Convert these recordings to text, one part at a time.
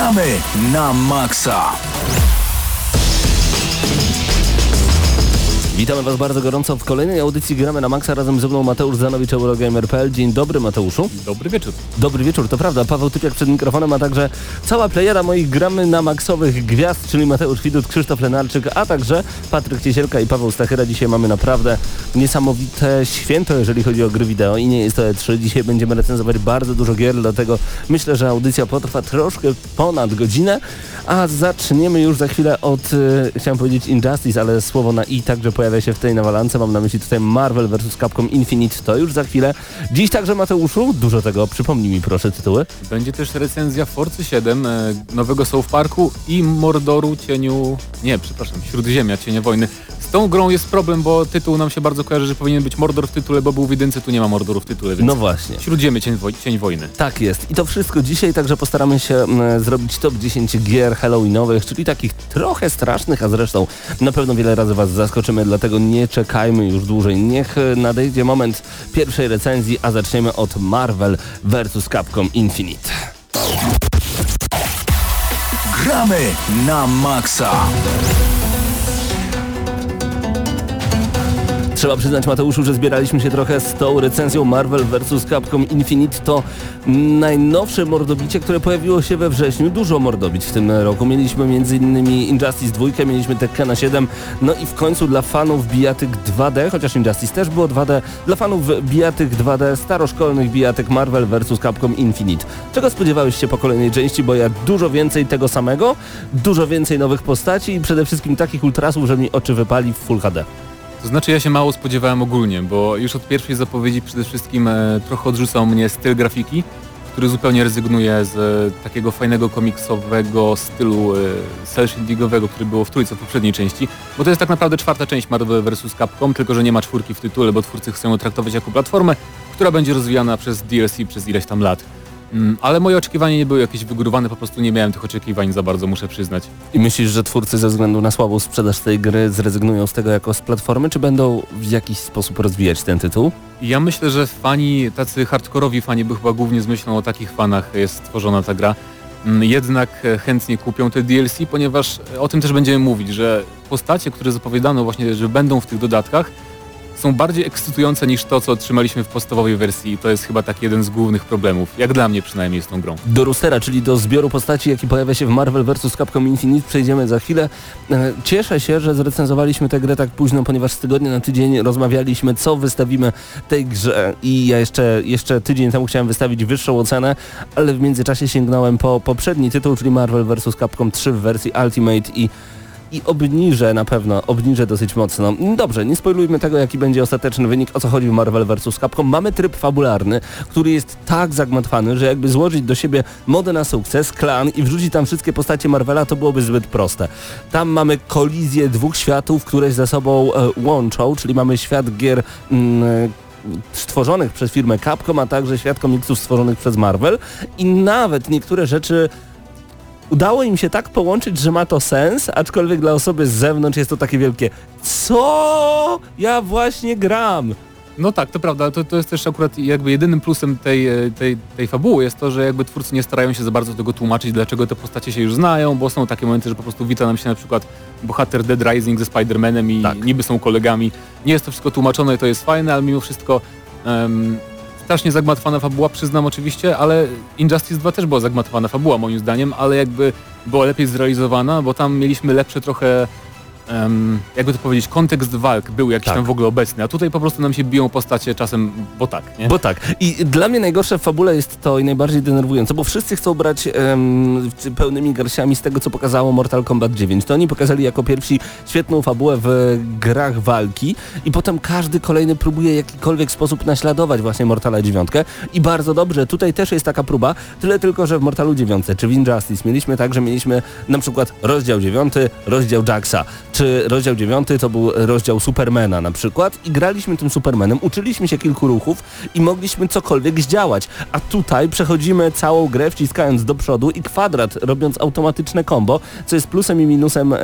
Gramy na maksa! Witamy Was bardzo gorąco w kolejnej audycji Gramy na Maxa razem ze mną Mateusz Zanowicz, Eurogamer.pl. Dzień dobry Mateuszu. Dobry wieczór. Dobry wieczór, to prawda. Paweł Typiak przed mikrofonem, a także cała plejada moich Gramy na Maxowych gwiazd, czyli Mateusz Widut, Krzysztof Lenarczyk, a także Patryk Ciesielka i Paweł Stachyra. Dzisiaj mamy naprawdę niesamowite święto, jeżeli chodzi o gry wideo i nie jest to E3. Dzisiaj będziemy recenzować bardzo dużo gier, dlatego myślę, że audycja potrwa troszkę ponad godzinę, a zaczniemy już za chwilę od, e, chciałem powiedzieć Injustice, ale słowo na i także pojawia się w tej nawalance. Mam na myśli tutaj Marvel vs. Capcom Infinite. To już za chwilę. Dziś także Mateuszu, dużo tego. Przypomnij mi proszę tytuły. Będzie też recenzja Forcy 7, e, nowego South Parku i Mordoru Cieniu... Nie, przepraszam, Śródziemia, Cienia Wojny. Z tą grą jest problem, bo tytuł nam się bardzo kojarzy, że powinien być Mordor w tytule, bo był w jedynce, tu nie ma Mordoru w tytule, więc No właśnie. Śródziemie, Cień, Woj Cień Wojny. Tak jest. I to wszystko dzisiaj, także postaramy się zrobić top 10 gier halloweenowych, czyli takich trochę strasznych, a zresztą na pewno wiele razy Was zaskoczymy, dlatego nie czekajmy już dłużej. Niech nadejdzie moment pierwszej recenzji, a zaczniemy od Marvel vs. Capcom Infinite. Gramy na maksa! Trzeba przyznać Mateuszu, że zbieraliśmy się trochę z tą recenzją Marvel vs. Capcom Infinite. To najnowsze mordobicie, które pojawiło się we wrześniu. Dużo mordobić w tym roku. Mieliśmy m.in. Injustice 2, mieliśmy Tekkena 7, no i w końcu dla fanów bijatyk 2D, chociaż Injustice też było 2D, dla fanów bijatyk 2D, staroszkolnych bijatyk Marvel vs. Capcom Infinite. Czego spodziewałeś się po kolejnej części, bo ja dużo więcej tego samego, dużo więcej nowych postaci i przede wszystkim takich ultrasów, że mi oczy wypali w Full HD. To znaczy ja się mało spodziewałem ogólnie, bo już od pierwszej zapowiedzi przede wszystkim e, trochę odrzucał mnie styl grafiki, który zupełnie rezygnuje z e, takiego fajnego komiksowego stylu e, cel shadingowego, który było w trójce w poprzedniej części, bo to jest tak naprawdę czwarta część Marvel vs. Capcom, tylko że nie ma czwórki w tytule, bo twórcy chcą ją traktować jako platformę, która będzie rozwijana przez DLC przez ileś tam lat. Mm, ale moje oczekiwania nie były jakieś wygórowane, po prostu nie miałem tych oczekiwań za bardzo, muszę przyznać. I myślisz, że twórcy ze względu na słabą sprzedaż tej gry zrezygnują z tego jako z platformy, czy będą w jakiś sposób rozwijać ten tytuł? Ja myślę, że fani, tacy hardkorowi fani, bo chyba głównie z myślą o takich fanach jest stworzona ta gra, mm, jednak e, chętnie kupią te DLC, ponieważ o tym też będziemy mówić, że postacie, które zapowiadano właśnie, że będą w tych dodatkach, są bardziej ekscytujące niż to, co otrzymaliśmy w podstawowej wersji i to jest chyba tak jeden z głównych problemów, jak dla mnie przynajmniej z tą grą. Do roostera, czyli do zbioru postaci, jaki pojawia się w Marvel vs. Capcom Infinite, przejdziemy za chwilę. E, Cieszę się, że zrecenzowaliśmy tę grę tak późno, ponieważ z tygodnia na tydzień rozmawialiśmy, co wystawimy tej grze i ja jeszcze, jeszcze tydzień temu chciałem wystawić wyższą ocenę, ale w międzyczasie sięgnąłem po poprzedni tytuł, czyli Marvel vs. Capcom 3 w wersji Ultimate i i obniżę na pewno, obniżę dosyć mocno. Dobrze, nie spoilujmy tego, jaki będzie ostateczny wynik, o co chodzi w Marvel vs. Capcom. Mamy tryb fabularny, który jest tak zagmatwany, że jakby złożyć do siebie modę na sukces, klan i wrzucić tam wszystkie postacie Marvela, to byłoby zbyt proste. Tam mamy kolizję dwóch światów, które ze sobą e, łączą, czyli mamy świat gier... Mm, stworzonych przez firmę Capcom, a także świat komiksów stworzonych przez Marvel i nawet niektóre rzeczy udało im się tak połączyć, że ma to sens, aczkolwiek dla osoby z zewnątrz jest to takie wielkie co? Ja właśnie gram. No tak, to prawda, to, to jest też akurat jakby jedynym plusem tej, e, tej, tej fabuły jest to, że jakby twórcy nie starają się za bardzo tego tłumaczyć, dlaczego te postacie się już znają, bo są takie momenty, że po prostu wita nam się na przykład bohater Dead Rising ze Spider-Manem i Tak. niby są kolegami. Nie jest to wszystko tłumaczone i to jest fajne, ale mimo wszystko strasznie zagmatwana fabuła, przyznam oczywiście, ale Injustice 2 też była zagmatwana fabuła moim zdaniem, ale jakby była lepiej zrealizowana, bo tam mieliśmy lepsze trochę em, jakby to powiedzieć, kontekst walk był jakiś Tak. tam w ogóle obecny, a tutaj po prostu nam się biją postacie czasem, bo tak, nie? Bo tak. I dla mnie najgorsze w fabule jest to i najbardziej denerwujące, bo wszyscy chcą brać em, pełnymi garściami z tego, co pokazało Mortal Kombat 9. To oni pokazali jako pierwsi świetną fabułę w grach walki i potem każdy kolejny próbuje w jakikolwiek sposób naśladować właśnie Mortala 9. I bardzo dobrze, tutaj też jest taka próba, tyle tylko, że w Mortalu 9 czy w Injustice mieliśmy tak, że mieliśmy na przykład rozdział 9, rozdział Jacksa, czy rozdział 9 to był rozdział Supermana na przykład i graliśmy tym Supermanem, uczyliśmy się kilku ruchów i mogliśmy cokolwiek zdziałać. A tutaj przechodzimy całą grę wciskając do przodu i kwadrat robiąc automatyczne combo, co jest plusem i minusem e,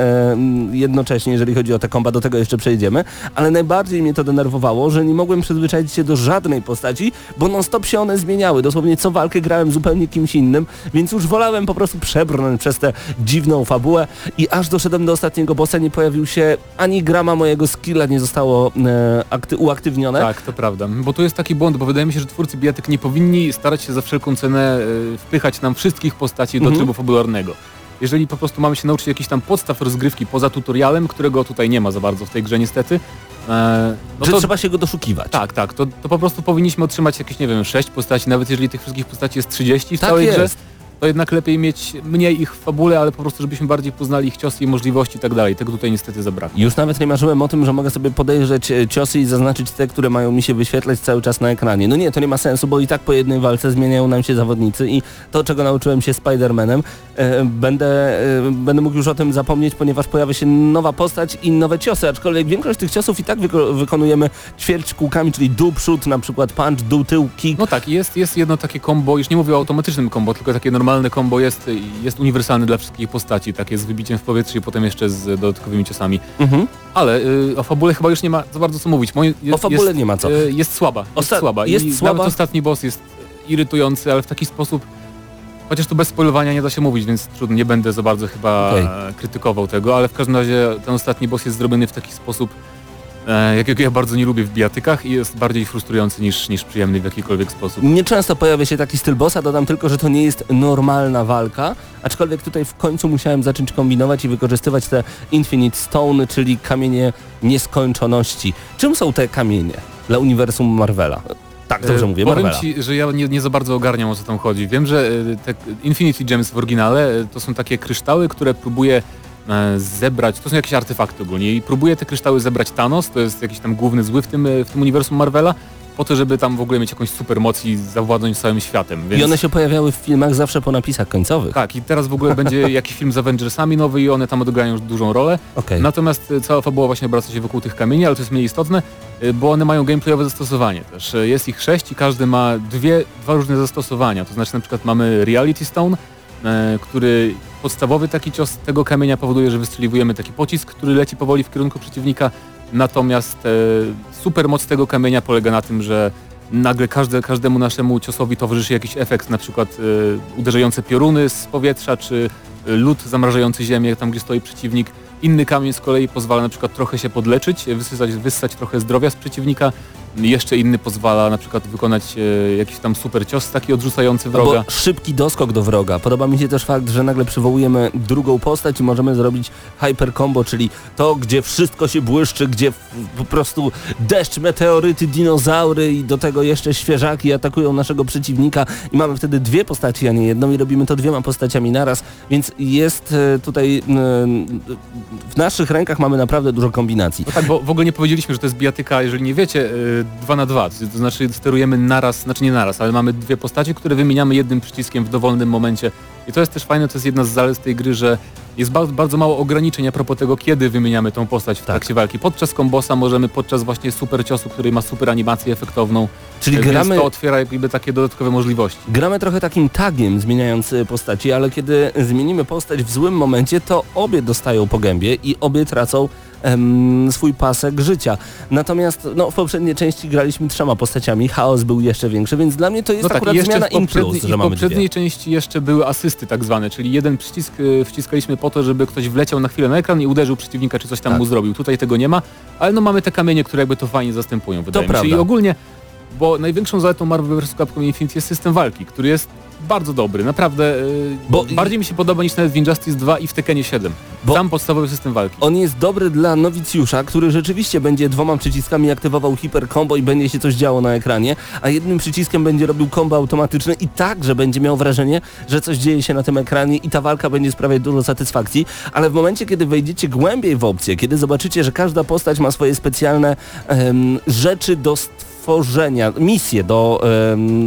jednocześnie, jeżeli chodzi o te komba, do tego jeszcze przejdziemy, ale najbardziej mnie to denerwowało, że nie mogłem przyzwyczaić się do żadnej postaci, bo non stop się one zmieniały. Dosłownie co walkę grałem zupełnie kimś innym, więc już wolałem po prostu przebrnąć przez tę dziwną fabułę i aż doszedłem do ostatniego bossa, nie pojawił się ani grama mojego skilla, nie zostało e, akty- uaktywnione. Tak, to prawda. Bo tu jest taki błąd, bo wydaje mi się, że twórcy bijatyk nie powinni starać się za wszelką cenę e, wpychać nam wszystkich postaci do Mhm. trybu fabularnego. Jeżeli po prostu mamy się nauczyć jakichś tam podstaw rozgrywki poza tutorialem, którego tutaj nie ma za bardzo w tej grze niestety, e, no że to trzeba się go doszukiwać. tak, tak, to, to po prostu powinniśmy otrzymać jakieś, nie wiem, sześć postaci, nawet jeżeli tych wszystkich postaci jest 30 w Tak całej grze, jest. To jednak lepiej mieć mniej ich w fabule, ale po prostu żebyśmy bardziej poznali ich ciosy i możliwości i tak dalej. Tego tutaj niestety zabrakło. Już nawet nie marzyłem o tym, że mogę sobie podejrzeć e, ciosy i zaznaczyć te, które mają mi się wyświetlać cały czas na ekranie. No nie, to nie ma sensu, bo i tak po jednej walce zmieniają nam się zawodnicy i to, czego nauczyłem się Spider-Manem, e, będę, e, będę mógł już o tym zapomnieć, ponieważ pojawia się nowa postać i nowe ciosy, aczkolwiek większość tych ciosów i tak wyko- wykonujemy ćwierć kółkami, czyli dół, przód, na przykład punch, dół, tył, kick. No tak, jest, jest jedno takie combo, już nie mówię o automatycznym combo, tylko takie normalne combo jest, jest uniwersalne dla wszystkich postaci, takie z wybiciem w powietrze i potem jeszcze z dodatkowymi ciosami. Mhm. Ale y, o fabule chyba już nie ma za bardzo co mówić. Moje, jest, O fabule jest, nie ma co. y, jest słaba, jest Osta- słaba. jest I słaba. Nawet ostatni boss jest irytujący, ale w taki sposób, chociaż tu bez spoilowania nie da się mówić, więc trudno, nie będę za bardzo chyba e, krytykował tego, ale w każdym razie ten ostatni boss jest zrobiony w taki sposób, jakiego ja bardzo nie lubię w bijatykach i jest bardziej frustrujący niż, niż przyjemny w jakikolwiek sposób. Nieczęsto pojawia się taki styl bossa, dodam tylko, że to nie jest normalna walka, aczkolwiek tutaj w końcu musiałem zacząć kombinować i wykorzystywać te Infinite Stone, czyli kamienie nieskończoności. Czym są te kamienie dla uniwersum Marvela? Tak, dobrze E, mówię, Powiem Marvela. Ci, że ja nie, nie za bardzo ogarniam o co tam chodzi. Wiem, że e, te Infinity Gems w oryginale e, to są takie kryształy, które próbuje e, zebrać, to są jakieś artefakty ogólnie i próbuje te kryształy zebrać Thanos, to jest jakiś tam główny zły w tym, e, w tym uniwersum Marvela, po to, żeby tam w ogóle mieć jakąś supermoc i zawładnąć całym światem. Więc... I one się pojawiały w filmach zawsze po napisach końcowych. Tak, i teraz w ogóle będzie jakiś film z Avengersami nowy i one tam odegrają już dużą rolę. Okej. Natomiast e, cała fabuła właśnie obraca się wokół tych kamieni, ale to jest mniej istotne, e, bo one mają gameplayowe zastosowanie też. E, Jest ich sześć i każdy ma dwie, dwa różne zastosowania. To znaczy na przykład mamy Reality Stone, e, który podstawowy taki cios tego kamienia powoduje, że wystrzeliwujemy taki pocisk, który leci powoli w kierunku przeciwnika. Natomiast e, supermoc tego kamienia polega na tym, że nagle każde, każdemu naszemu ciosowi towarzyszy jakiś efekt, na przykład e, uderzające pioruny z powietrza, czy e, lód zamrażający ziemię tam, gdzie stoi przeciwnik. Inny kamień z kolei pozwala na przykład trochę się podleczyć, wysysać, wyssać trochę zdrowia z przeciwnika. Jeszcze inny pozwala na przykład wykonać e, jakiś tam super cios taki odrzucający wroga. Albo szybki doskok do wroga. Podoba mi się też fakt, że nagle przywołujemy drugą postać i możemy zrobić hyper combo, czyli to, gdzie wszystko się błyszczy, gdzie po prostu deszcz, meteoryty, dinozaury i do tego jeszcze świeżaki atakują naszego przeciwnika i mamy wtedy dwie postaci, a nie jedną i robimy to dwiema postaciami naraz, więc jest e, tutaj e, w naszych rękach mamy naprawdę dużo kombinacji. No tak, bo w ogóle nie powiedzieliśmy, że to jest bijatyka, jeżeli nie wiecie, 2 na 2 to znaczy sterujemy naraz, znaczy nie naraz, ale mamy dwie postacie, które wymieniamy jednym przyciskiem w dowolnym momencie. I to jest też fajne, to jest jedna z zalet tej gry, że jest ba bardzo mało ograniczeń a propos tego, kiedy wymieniamy tą postać w Tak. trakcie walki. Podczas kombosa możemy, podczas właśnie super ciosu, który ma super animację efektowną, Czyli e, gramy... to otwiera jakby takie dodatkowe możliwości. Gramy trochę takim tagiem zmieniając y, postaci, ale kiedy zmienimy postać w złym momencie, to obie dostają po gębie i obie tracą em, swój pasek życia. Natomiast no, w poprzedniej części graliśmy trzema postaciami, chaos był jeszcze większy, więc dla mnie to jest No tak, akurat zmiana in plus, że i w mamy poprzedniej dwie. części jeszcze były asysty tak zwane, czyli jeden przycisk y, wciskaliśmy po to, żeby ktoś wleciał na chwilę na ekran i uderzył przeciwnika, czy coś tam Tak. mu zrobił. Tutaj tego nie ma, ale no mamy te kamienie, które jakby to fajnie zastępują, wydaje mi się. prawda. I ogólnie, bo największą zaletą Marvel vs. Capcom Infinite jest system walki, który jest bardzo dobry, naprawdę. y, Bo- bardziej mi się podoba niż nawet w Injustice 2 i w Tekkenie 7. Bo- Sam podstawowy system walki. On jest dobry dla nowicjusza, który rzeczywiście będzie dwoma przyciskami aktywował hiper combo i będzie się coś działo na ekranie, a jednym przyciskiem będzie robił combo automatyczne i także będzie miał wrażenie, że coś dzieje się na tym ekranie i ta walka będzie sprawiać dużo satysfakcji, ale w momencie, kiedy wejdziecie głębiej w opcję, kiedy zobaczycie, że każda postać ma swoje specjalne em, rzeczy do stworzenia, misje do,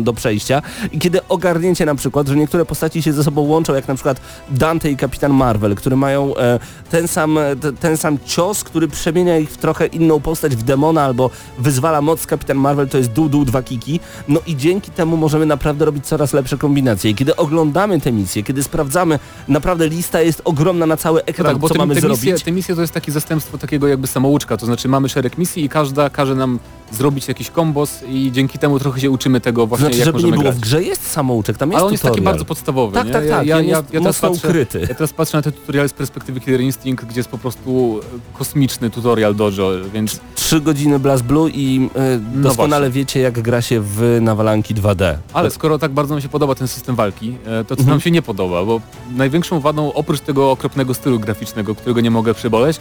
do przejścia i kiedy ogarnięcie na przykład, że niektóre postaci się ze sobą łączą, jak na przykład Dante i Kapitan Marvel, które mają e, ten, sam, ten sam cios, który przemienia ich w trochę inną postać, w demona albo wyzwala moc Kapitan Marvel, to jest dół, dół, dwa kiki. No i dzięki temu możemy naprawdę robić coraz lepsze kombinacje. I kiedy oglądamy te misje, kiedy sprawdzamy, naprawdę lista jest ogromna na cały No ekran, tak, bo co te, mamy te, zrobić. misje, te misje to jest takie zastępstwo takiego jakby samouczka, to znaczy mamy szereg misji i każda każe nam zrobić jakiś kombos i dzięki temu trochę się uczymy tego właśnie Znaczy, jak żeby nie możemy było, grać. w grze jest samouczek, tam jest Ale on jest taki bardzo podstawowy, Tak, nie? tak, tak, Ja, on ja, jest ja, teraz mocno patrzę, ukryty. ja teraz patrzę na te tutoriale z perspektywy Killer Instinct, gdzie jest po prostu e, kosmiczny tutorial dojo, więc Trzy godziny Blast Blue i y, No doskonale wiecie jak gra się w nawalanki 2D. Ale skoro tak bardzo nam się podoba ten system walki, e, to co Mhm. nam się nie podoba, bo największą wadą oprócz tego okropnego stylu graficznego, którego nie mogę przeboleć,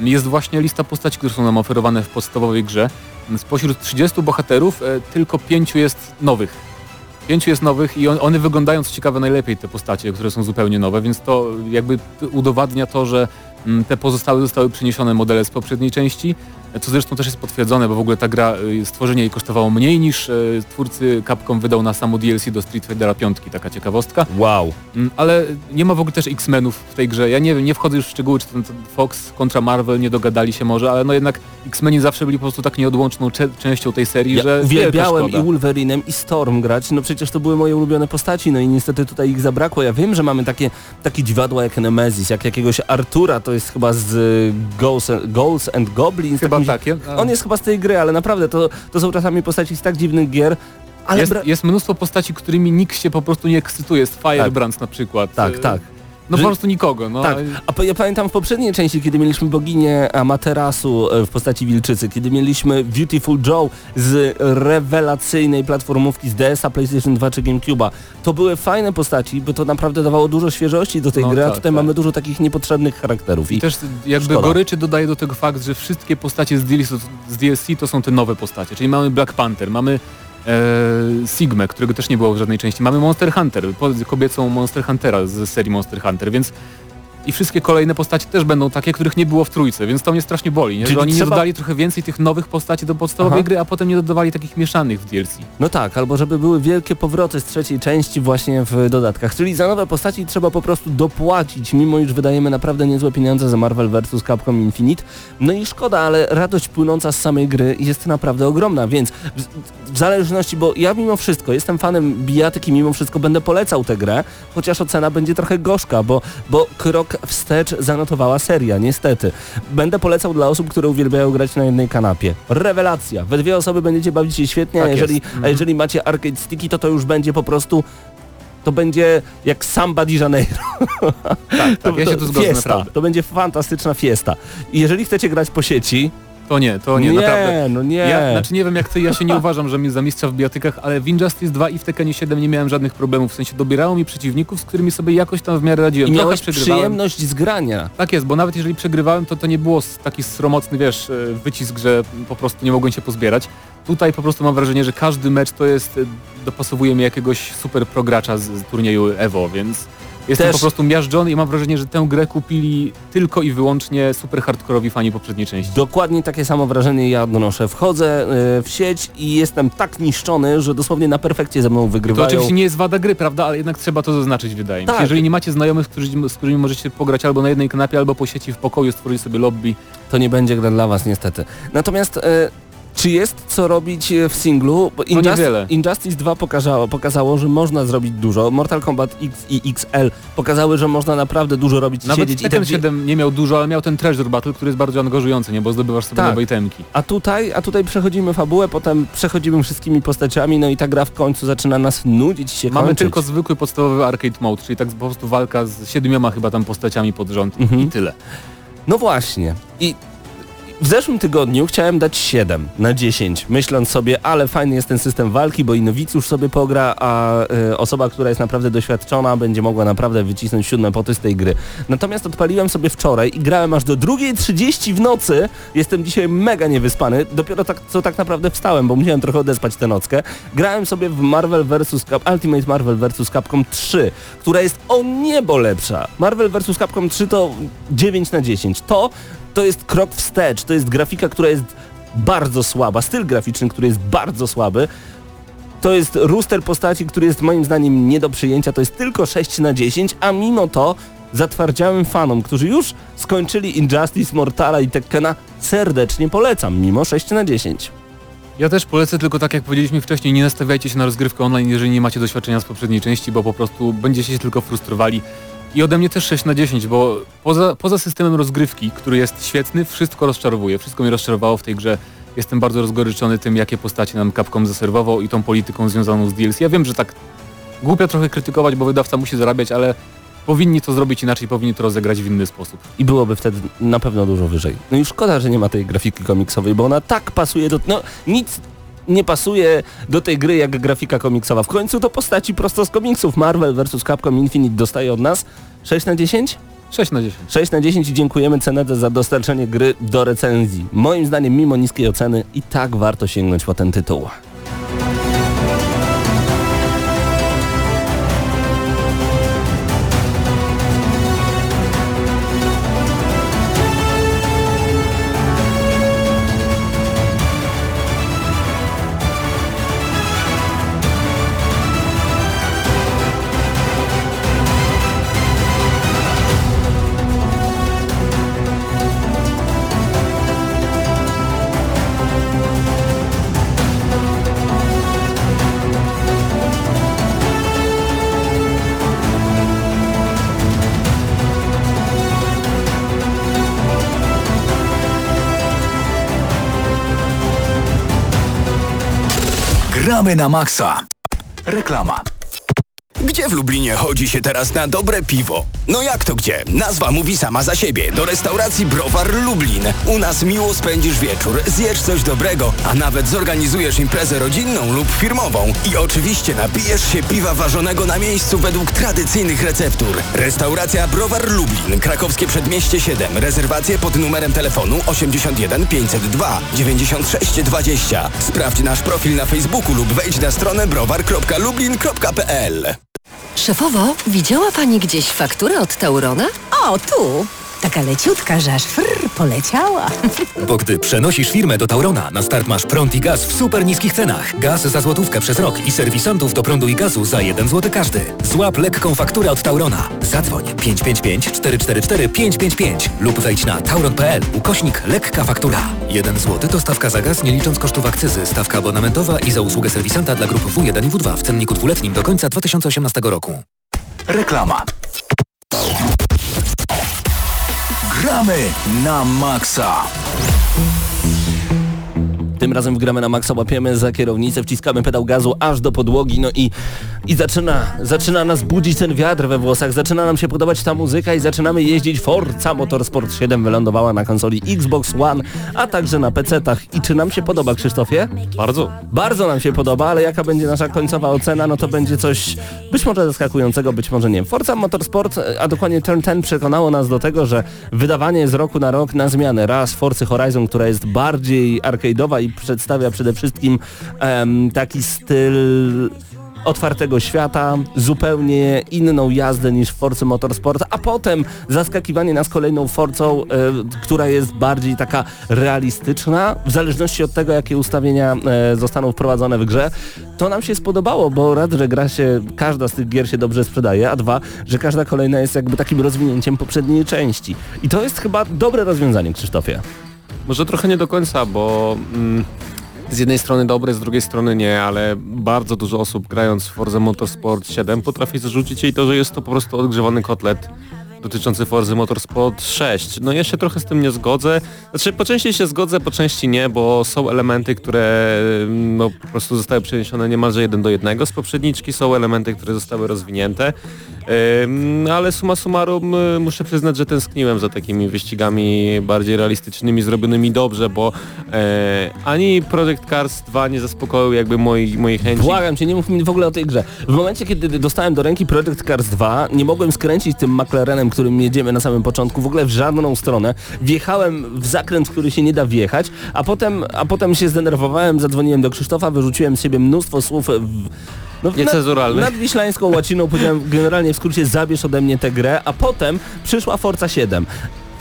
jest właśnie lista postaci, które są nam oferowane w podstawowej grze. Spośród 30 bohaterów e, tylko pięciu jest nowych. Pięciu jest nowych i on, one wyglądają co ciekawe najlepiej te postacie, które są zupełnie nowe, więc to jakby udowadnia to, że mm, te pozostałe zostały przeniesione modele z poprzedniej części, co zresztą też jest potwierdzone, bo w ogóle ta gra, y, stworzenie jej kosztowało mniej niż y, twórcy Capcom wydał na samo DLC do Street Fightera 5, taka ciekawostka. Wow. Mm, Ale nie ma w ogóle też X-Menów w tej grze. Ja nie wiem, nie wchodzę już w szczegóły, czy ten, ten Fox kontra Marvel nie dogadali się może, ale no jednak X-Meni zawsze byli po prostu tak nieodłączną częścią tej serii, Ja że uwielbiałem i. Wolverinem i Storm grać, no przecież to były moje ulubione postaci, no i niestety tutaj ich zabrakło. Ja wiem, że mamy takie, takie dziwadła jak Nemesis, jak jakiegoś Artura, to jest chyba z y, Ghosts and, Ghosts and Goblins. Chyba takim- takie. A- On jest chyba z tej gry, ale naprawdę to, to są czasami postaci z tak dziwnych gier, jest, jest mnóstwo postaci, którymi nikt się po prostu nie ekscytuje. Jest Firebrands na przykład. tak, E, tak. No Że- po prostu nikogo. No. Tak, a ja pamiętam w poprzedniej części, kiedy mieliśmy boginię Amaterasu e, w postaci Wilczycy, kiedy mieliśmy Beautiful Joe z rewelacyjnej platformówki z DS-a, PlayStation 2 czy GameCube'a. To były fajne postaci, bo to naprawdę dawało dużo świeżości do tej No gry, a tak, tutaj tak. mamy dużo takich niepotrzebnych charakterów. I I też jakby szkoda. goryczy dodaje do tego fakt, że wszystkie postacie z DLC, z DLC to są te nowe postacie. Czyli mamy Black Panther, mamy Sigmę, którego też nie było w żadnej części. Mamy Monster Hunter, kobiecą Monster Huntera z serii Monster Hunter, więc i wszystkie kolejne postacie też będą takie, których nie było w trójce, więc to mnie strasznie boli, nie? Czyli że oni trzeba- nie dodali trochę więcej tych nowych postaci do podstawowej Aha. gry, a potem nie dodawali takich mieszanych w DLC. No tak, albo żeby były wielkie powroty z trzeciej części właśnie w dodatkach. Czyli za nowe postaci trzeba po prostu dopłacić, mimo iż wydajemy naprawdę niezłe pieniądze za Marvel vs. Capcom Infinite. No i szkoda, ale radość płynąca z samej gry jest naprawdę ogromna, więc w, w zależności, bo ja mimo wszystko jestem fanem bijatyki, mimo wszystko będę polecał tę grę, chociaż ocena będzie trochę gorzka, bo, bo krok wstecz zanotowała seria, niestety. Będę polecał dla osób, które uwielbiają grać na jednej kanapie. Rewelacja. We dwie osoby będziecie bawić się świetnie, Tak a jeżeli, jest. a Mhm. jeżeli macie arcade sticky, to to już będzie po prostu to będzie jak Samba di Janeiro. Tak, tak, ja się tu zgodzę fiesta. naprawdę. To będzie fantastyczna fiesta. I jeżeli chcecie grać po sieci, To nie, to nie, nie naprawdę. no nie. Ja, znaczy nie wiem jak ty, ja się nie uważam, że mi za mistrza w biotykach, ale w Injustice 2 i w Tekkenie 7 nie miałem żadnych problemów, w sensie dobierało mi przeciwników, z którymi sobie jakoś tam w miarę radziłem. I miałeś przyjemność z grania. Tak jest, bo nawet jeżeli przegrywałem, to to nie było taki sromocny, wiesz, e, wycisk, że po prostu nie mogłem się pozbierać. Tutaj po prostu mam wrażenie, że każdy mecz to jest, e, dopasowuje mi jakiegoś super progracza z, z turnieju EVO, więc jestem Też- po prostu miażdżony i mam wrażenie, że tę grę kupili tylko i wyłącznie super hardkorowi fani poprzedniej części. Dokładnie takie samo wrażenie ja odnoszę. Wchodzę y, w sieć i jestem tak niszczony, że dosłownie na perfekcie ze mną To wygrywają. oczywiście nie jest wada gry, prawda, ale jednak trzeba to zaznaczyć, wydaje mi się. Tak. Jeżeli nie macie znajomych, z którymi możecie pograć albo na jednej kanapie, albo po sieci w pokoju, stworzyć sobie lobby, To nie będzie gra dla was niestety. Natomiast e, czy jest co robić e, w singlu? Bo Injust- niewiele. Injustice 2 pokazało, pokazało, że można zrobić dużo. Mortal Kombat X i XL pokazały, że można naprawdę dużo robić Nawet siedzieć. I Tekken te- 7 nie miał dużo, ale miał ten Treasure Battle, który jest bardzo angażujący, nie? Bo zdobywasz sobie Tak. nowe itemki. A tutaj, a tutaj przechodzimy fabułę, potem przechodzimy wszystkimi postaciami, no i ta gra w końcu zaczyna nas nudzić się Mamy kończyć. tylko zwykły podstawowy arcade mode, czyli tak po prostu walka z siedmioma chyba tam postaciami pod rząd Mhm. i tyle. No właśnie. I w zeszłym tygodniu chciałem dać 7 na 10, myśląc sobie, ale fajny jest ten system walki, bo i nowicjusz sobie pogra, a y, osoba, która jest naprawdę doświadczona, będzie mogła naprawdę wycisnąć siódme poty z tej gry. Natomiast odpaliłem sobie wczoraj i grałem aż do 2.30 w nocy. Jestem dzisiaj mega niewyspany. Dopiero tak, co tak naprawdę wstałem, bo musiałem trochę odespać tę nockę. Grałem sobie w Marvel vs. Cap Ultimate Marvel vs. Capcom 3, która jest o niebo lepsza. Marvel vs. Capcom 3 to 9 na 10. To to jest krok wstecz, to jest grafika, która jest bardzo słaba, styl graficzny, który jest bardzo słaby, to jest rooster postaci, który jest moim zdaniem nie do przyjęcia, to jest tylko 6 na 10, a mimo to zatwardziałym fanom, którzy już skończyli Injustice, Mortala i Tekkena, serdecznie polecam, mimo 6 na 10. Ja też polecę, tylko tak jak powiedzieliśmy wcześniej, nie nastawiajcie się na rozgrywkę online, jeżeli nie macie doświadczenia z poprzedniej części, bo po prostu będziecie się tylko frustrowali. I ode mnie też 6 na 10, bo poza, poza systemem rozgrywki, który jest świetny, wszystko rozczarowuje. Wszystko mnie rozczarowało w tej grze. Jestem bardzo rozgoryczony tym, jakie postacie nam Capcom zaserwował i tą polityką związaną z DLC. Ja wiem, że tak głupio trochę krytykować, bo wydawca musi zarabiać, ale powinni to zrobić inaczej, powinni to rozegrać w inny sposób. I byłoby wtedy na pewno dużo wyżej. No i szkoda, że nie ma tej grafiki komiksowej, bo ona tak pasuje do... No nic nie pasuje do tej gry jak grafika komiksowa. W końcu to postaci prosto z komiksów. Marvel vs. Capcom Infinite dostaje od nas 6 na 10? 6 na 10. 6 na 10 i dziękujemy Cenedze za dostarczenie gry do recenzji. Moim zdaniem mimo niskiej oceny i tak warto sięgnąć po ten tytuł. Gramy na maksa. Reklama. Gdzie w Lublinie chodzi się teraz na dobre piwo? No jak to gdzie? Nazwa mówi sama za siebie. Do restauracji Browar Lublin. U nas miło spędzisz wieczór, zjesz coś dobrego, a nawet zorganizujesz imprezę rodzinną lub firmową. I oczywiście napijesz się piwa ważonego na miejscu według tradycyjnych receptur. Restauracja Browar Lublin, krakowskie przedmieście 7. Rezerwacje pod numerem telefonu 81 502 96 20. Sprawdź nasz profil na Facebooku lub wejdź na stronę browar.lublin.pl. Szefowo, widziała pani gdzieś fakturę od Taurona? O, tu! Taka leciutka, że aż frr, poleciała. Bo gdy przenosisz firmę do Taurona, na start masz prąd i gaz w super niskich cenach. Gaz za złotówkę przez rok i serwisantów do prądu i gazu za 1 zł każdy. Złap lekką fakturę od Taurona. Zadzwoń 555 444 555 lub wejdź na tauron.pl ukośnik lekka faktura. 1 zł to stawka za gaz nie licząc kosztów akcyzy, stawka abonamentowa i za usługę serwisanta dla grup W1 i W2 w cenniku dwuletnim do końca 2018 roku. Reklama. Gramy na maksa. Tym razem w gramy na maksa, łapiemy za kierownicę, wciskamy pedał gazu aż do podłogi, no i, i zaczyna, zaczyna nas budzić ten wiatr we włosach, zaczyna nam się podobać ta muzyka i zaczynamy jeździć Forza Motorsport 7 wylądowała na konsoli Xbox One, a także na PC-tach. I czy nam się podoba, Krzysztofie? Bardzo. Bardzo nam się podoba, ale jaka będzie nasza końcowa ocena, no to będzie coś być może zaskakującego, być może nie. Forza Motorsport, a dokładnie Turn 10 przekonało nas do tego, że wydawanie z roku na rok na zmianę. Raz Forcy Horizon, która jest bardziej arcade'owa i przedstawia przede wszystkim taki styl otwartego świata, zupełnie inną jazdę niż w Forcy Motorsport, a potem zaskakiwanie nas kolejną Forcą, e, która jest bardziej taka realistyczna, w zależności od tego, jakie ustawienia e, zostaną wprowadzone w grze. To nam się spodobało, bo raz, że gra się, każda z tych gier się dobrze sprzedaje, a dwa, że każda kolejna jest jakby takim rozwinięciem poprzedniej części. I to jest chyba dobre rozwiązanie, Krzysztofie. Może trochę nie do końca, bo mm, z jednej strony dobre, z drugiej strony nie, ale bardzo dużo osób grając w Forza Motorsport 7 potrafi zarzucić jej to, że jest to po prostu odgrzewany kotlet dotyczący Forzy Motorsport 6. No ja się trochę z tym nie zgodzę. Znaczy po części się zgodzę, po części nie, bo są elementy, które no, po prostu zostały przeniesione niemalże jeden do jednego z poprzedniczki, są elementy, które zostały rozwinięte. Ale summa summarum y, muszę przyznać, że tęskniłem za takimi wyścigami bardziej realistycznymi, zrobionymi dobrze, bo e, ani Project Cars 2 nie zaspokoił jakby mojej, mojej chęci. Błagam cię, nie mów mi w ogóle o tej grze. W momencie, kiedy dostałem do ręki Project Cars 2, nie mogłem skręcić tym McLarenem, którym jedziemy na samym początku, w ogóle w żadną stronę. Wjechałem w zakręt, w który się nie da wjechać, a potem, a potem się zdenerwowałem, zadzwoniłem do Krzysztofa, wyrzuciłem z siebie mnóstwo słów w, no, Niecenzuralnych. Nad, nad wiślańską łaciną powiedziałem generalnie w skrócie zabierz ode mnie tę grę, a potem przyszła Forza 7.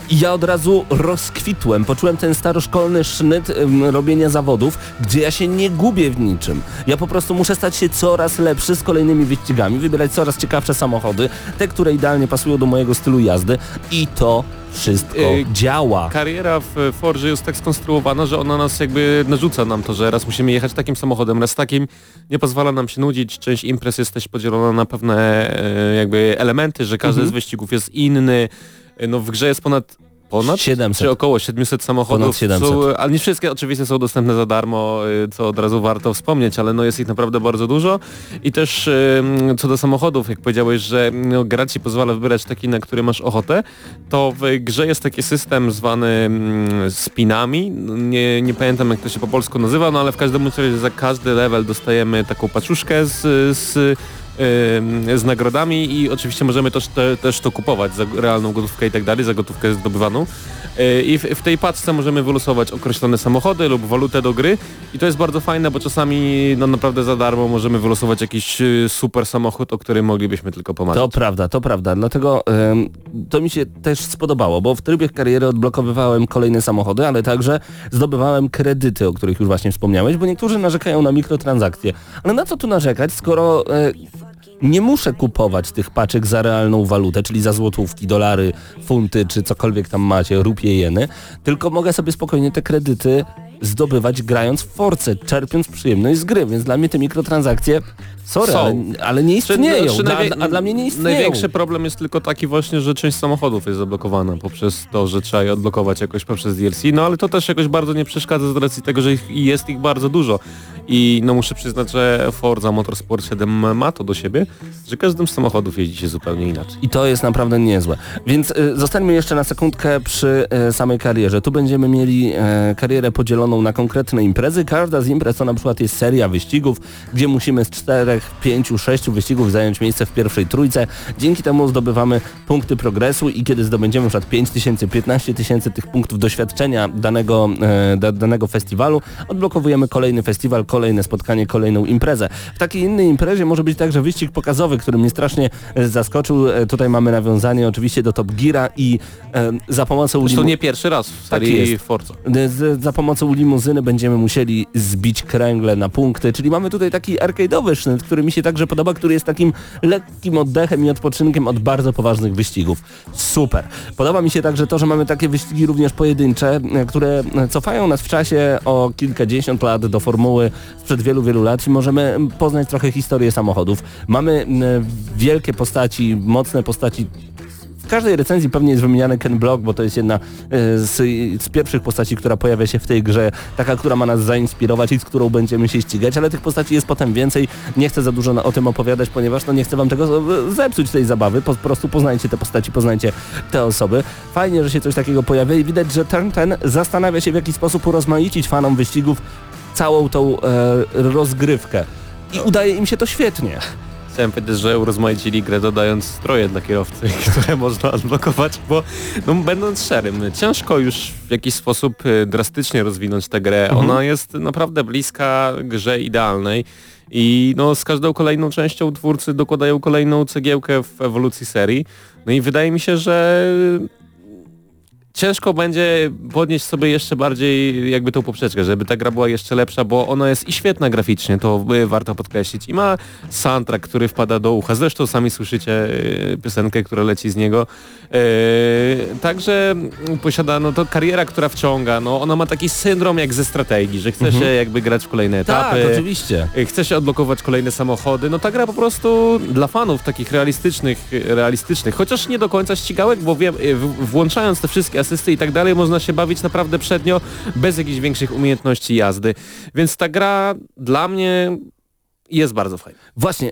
I ja od razu rozkwitłem, poczułem ten staroszkolny sznyt ym, robienia zawodów, gdzie ja się nie gubię w niczym. Ja po prostu muszę stać się coraz lepszy z kolejnymi wyścigami, wybierać coraz ciekawsze samochody, te, które idealnie pasują do mojego stylu jazdy i to wszystko Yy, działa. Kariera w Forge jest tak skonstruowana, że ona nas jakby narzuca nam to, że raz musimy jechać takim samochodem, raz takim, nie pozwala nam się nudzić, część imprez jest też podzielona na pewne e, jakby elementy, że każdy Mhm. z wyścigów jest inny, E, no w grze jest ponad Ponad? 700. Czy około 700 samochodów. Ponad 700. Są, ale nie wszystkie oczywiście są dostępne za darmo, y, co od razu warto wspomnieć, ale no jest ich naprawdę bardzo dużo. I też co do samochodów, jak powiedziałeś, że no, gra ci pozwala wybierać taki, na który masz ochotę, to w grze jest taki system zwany mm, spinami. Nie, nie pamiętam jak to się po polsku nazywa, no ale w każdym razie za każdy level dostajemy taką paczuszkę z, z z nagrodami i oczywiście możemy też, te, też to kupować za realną gotówkę i tak dalej, za gotówkę zdobywaną. Yy, I w, w tej paczce możemy wylosować określone samochody lub walutę do gry i to jest bardzo fajne, bo czasami no naprawdę za darmo możemy wylosować jakiś yy, super samochód, o którym moglibyśmy tylko pomarzyć. To prawda, to prawda. Dlatego em, to mi się też spodobało, bo w trybie kariery odblokowywałem kolejne samochody, ale także zdobywałem kredyty, o których już właśnie wspomniałeś, bo niektórzy narzekają na mikrotransakcje. Ale na co tu narzekać, skoro e, nie muszę kupować tych paczek za realną walutę, czyli za złotówki, dolary, funty, czy cokolwiek tam macie, rupie, jeny, tylko mogę sobie spokojnie te kredyty zdobywać grając w Force, czerpiąc przyjemność z gry, więc dla mnie te mikrotransakcje, sorry, ale, ale nie istnieją, Czy dla, najwię- a dla mnie nie istnieją. Największy problem jest tylko taki właśnie, że część samochodów jest zablokowana poprzez to, że trzeba je odblokować jakoś poprzez DLC, no ale to też jakoś bardzo nie przeszkadza z racji tego, że ich, jest ich bardzo dużo. I no muszę przyznać, że Forza Motorsport 7 ma to do siebie, że każdym z samochodów jeździ się zupełnie inaczej. I to jest naprawdę niezłe. Więc y, zostańmy jeszcze na sekundkę przy y, samej karierze. Tu będziemy mieli y, karierę podzieloną na konkretne imprezy. Każda z imprez to na przykład jest seria wyścigów, gdzie musimy z czterech, pięciu, sześciu wyścigów zająć miejsce w pierwszej trójce. Dzięki temu zdobywamy punkty progresu i kiedy zdobędziemy na przykład 5 tysięcy, 15 tysięcy tych punktów doświadczenia danego, e, da, danego festiwalu, odblokowujemy kolejny festiwal, kolejne spotkanie, kolejną imprezę. W takiej innej imprezie może być także wyścig pokazowy, który mnie strasznie e, zaskoczył. E, Tutaj mamy nawiązanie oczywiście do Top Geara i e, za pomocą limu- nie pierwszy raz w Tak serii jest. Forza. z, za pomocą limuzyny będziemy musieli zbić kręgle na punkty, czyli mamy tutaj taki arcade'owy sznyt, który mi się także podoba, który jest takim lekkim oddechem i odpoczynkiem od bardzo poważnych wyścigów. Super. Podoba mi się także to, że mamy takie wyścigi również pojedyncze, e, które cofają nas w czasie o kilkadziesiąt lat do formuły sprzed wielu, wielu lat i możemy poznać trochę historię samochodów. Mamy wielkie postaci, mocne postaci w każdej recenzji pewnie jest wymieniany Ken Block, bo to jest jedna e, z, z pierwszych postaci, która pojawia się w tej grze, taka, która ma nas zainspirować i z którą będziemy się ścigać, ale tych postaci jest potem więcej. Nie chcę za dużo o tym opowiadać, ponieważ no nie chcę wam tego z- zepsuć tej zabawy, po prostu poznajcie te postaci, poznajcie te osoby. Fajnie, że się coś takiego pojawia i widać, że Turn ten zastanawia się w jaki sposób urozmaicić fanom wyścigów całą tą e, rozgrywkę. I udaje im się to świetnie. Chciałem powiedzieć, że urozmaicili grę dodając stroje dla kierowcy, które można odblokować, bo no, będąc szczerym, ciężko już w jakiś sposób y, drastycznie rozwinąć tę grę. Mhm. Ona jest naprawdę bliska grze idealnej i no, z każdą kolejną częścią twórcy dokładają kolejną cegiełkę w ewolucji serii. No i wydaje mi się, że ciężko będzie podnieść sobie jeszcze bardziej jakby tą poprzeczkę, żeby ta gra była jeszcze lepsza, bo ona jest i świetna graficznie, to y, warto podkreślić. I ma soundtrack, który wpada do ucha. Zresztą sami słyszycie y, piosenkę, która leci z niego. Y, Także posiada no to kariera, która wciąga. No, ona ma taki syndrom jak ze strategii, że chce się jakby grać w kolejne etapy. Tak, oczywiście. Y, Chce się odblokować kolejne samochody. No ta gra po prostu dla fanów takich realistycznych, realistycznych, chociaż nie do końca ścigałek, bo wiem, y, w- włączając te wszystkie asysty i tak dalej, można się bawić naprawdę przednio, bez jakichś większych umiejętności jazdy. Więc ta gra dla mnie jest bardzo fajna. Właśnie,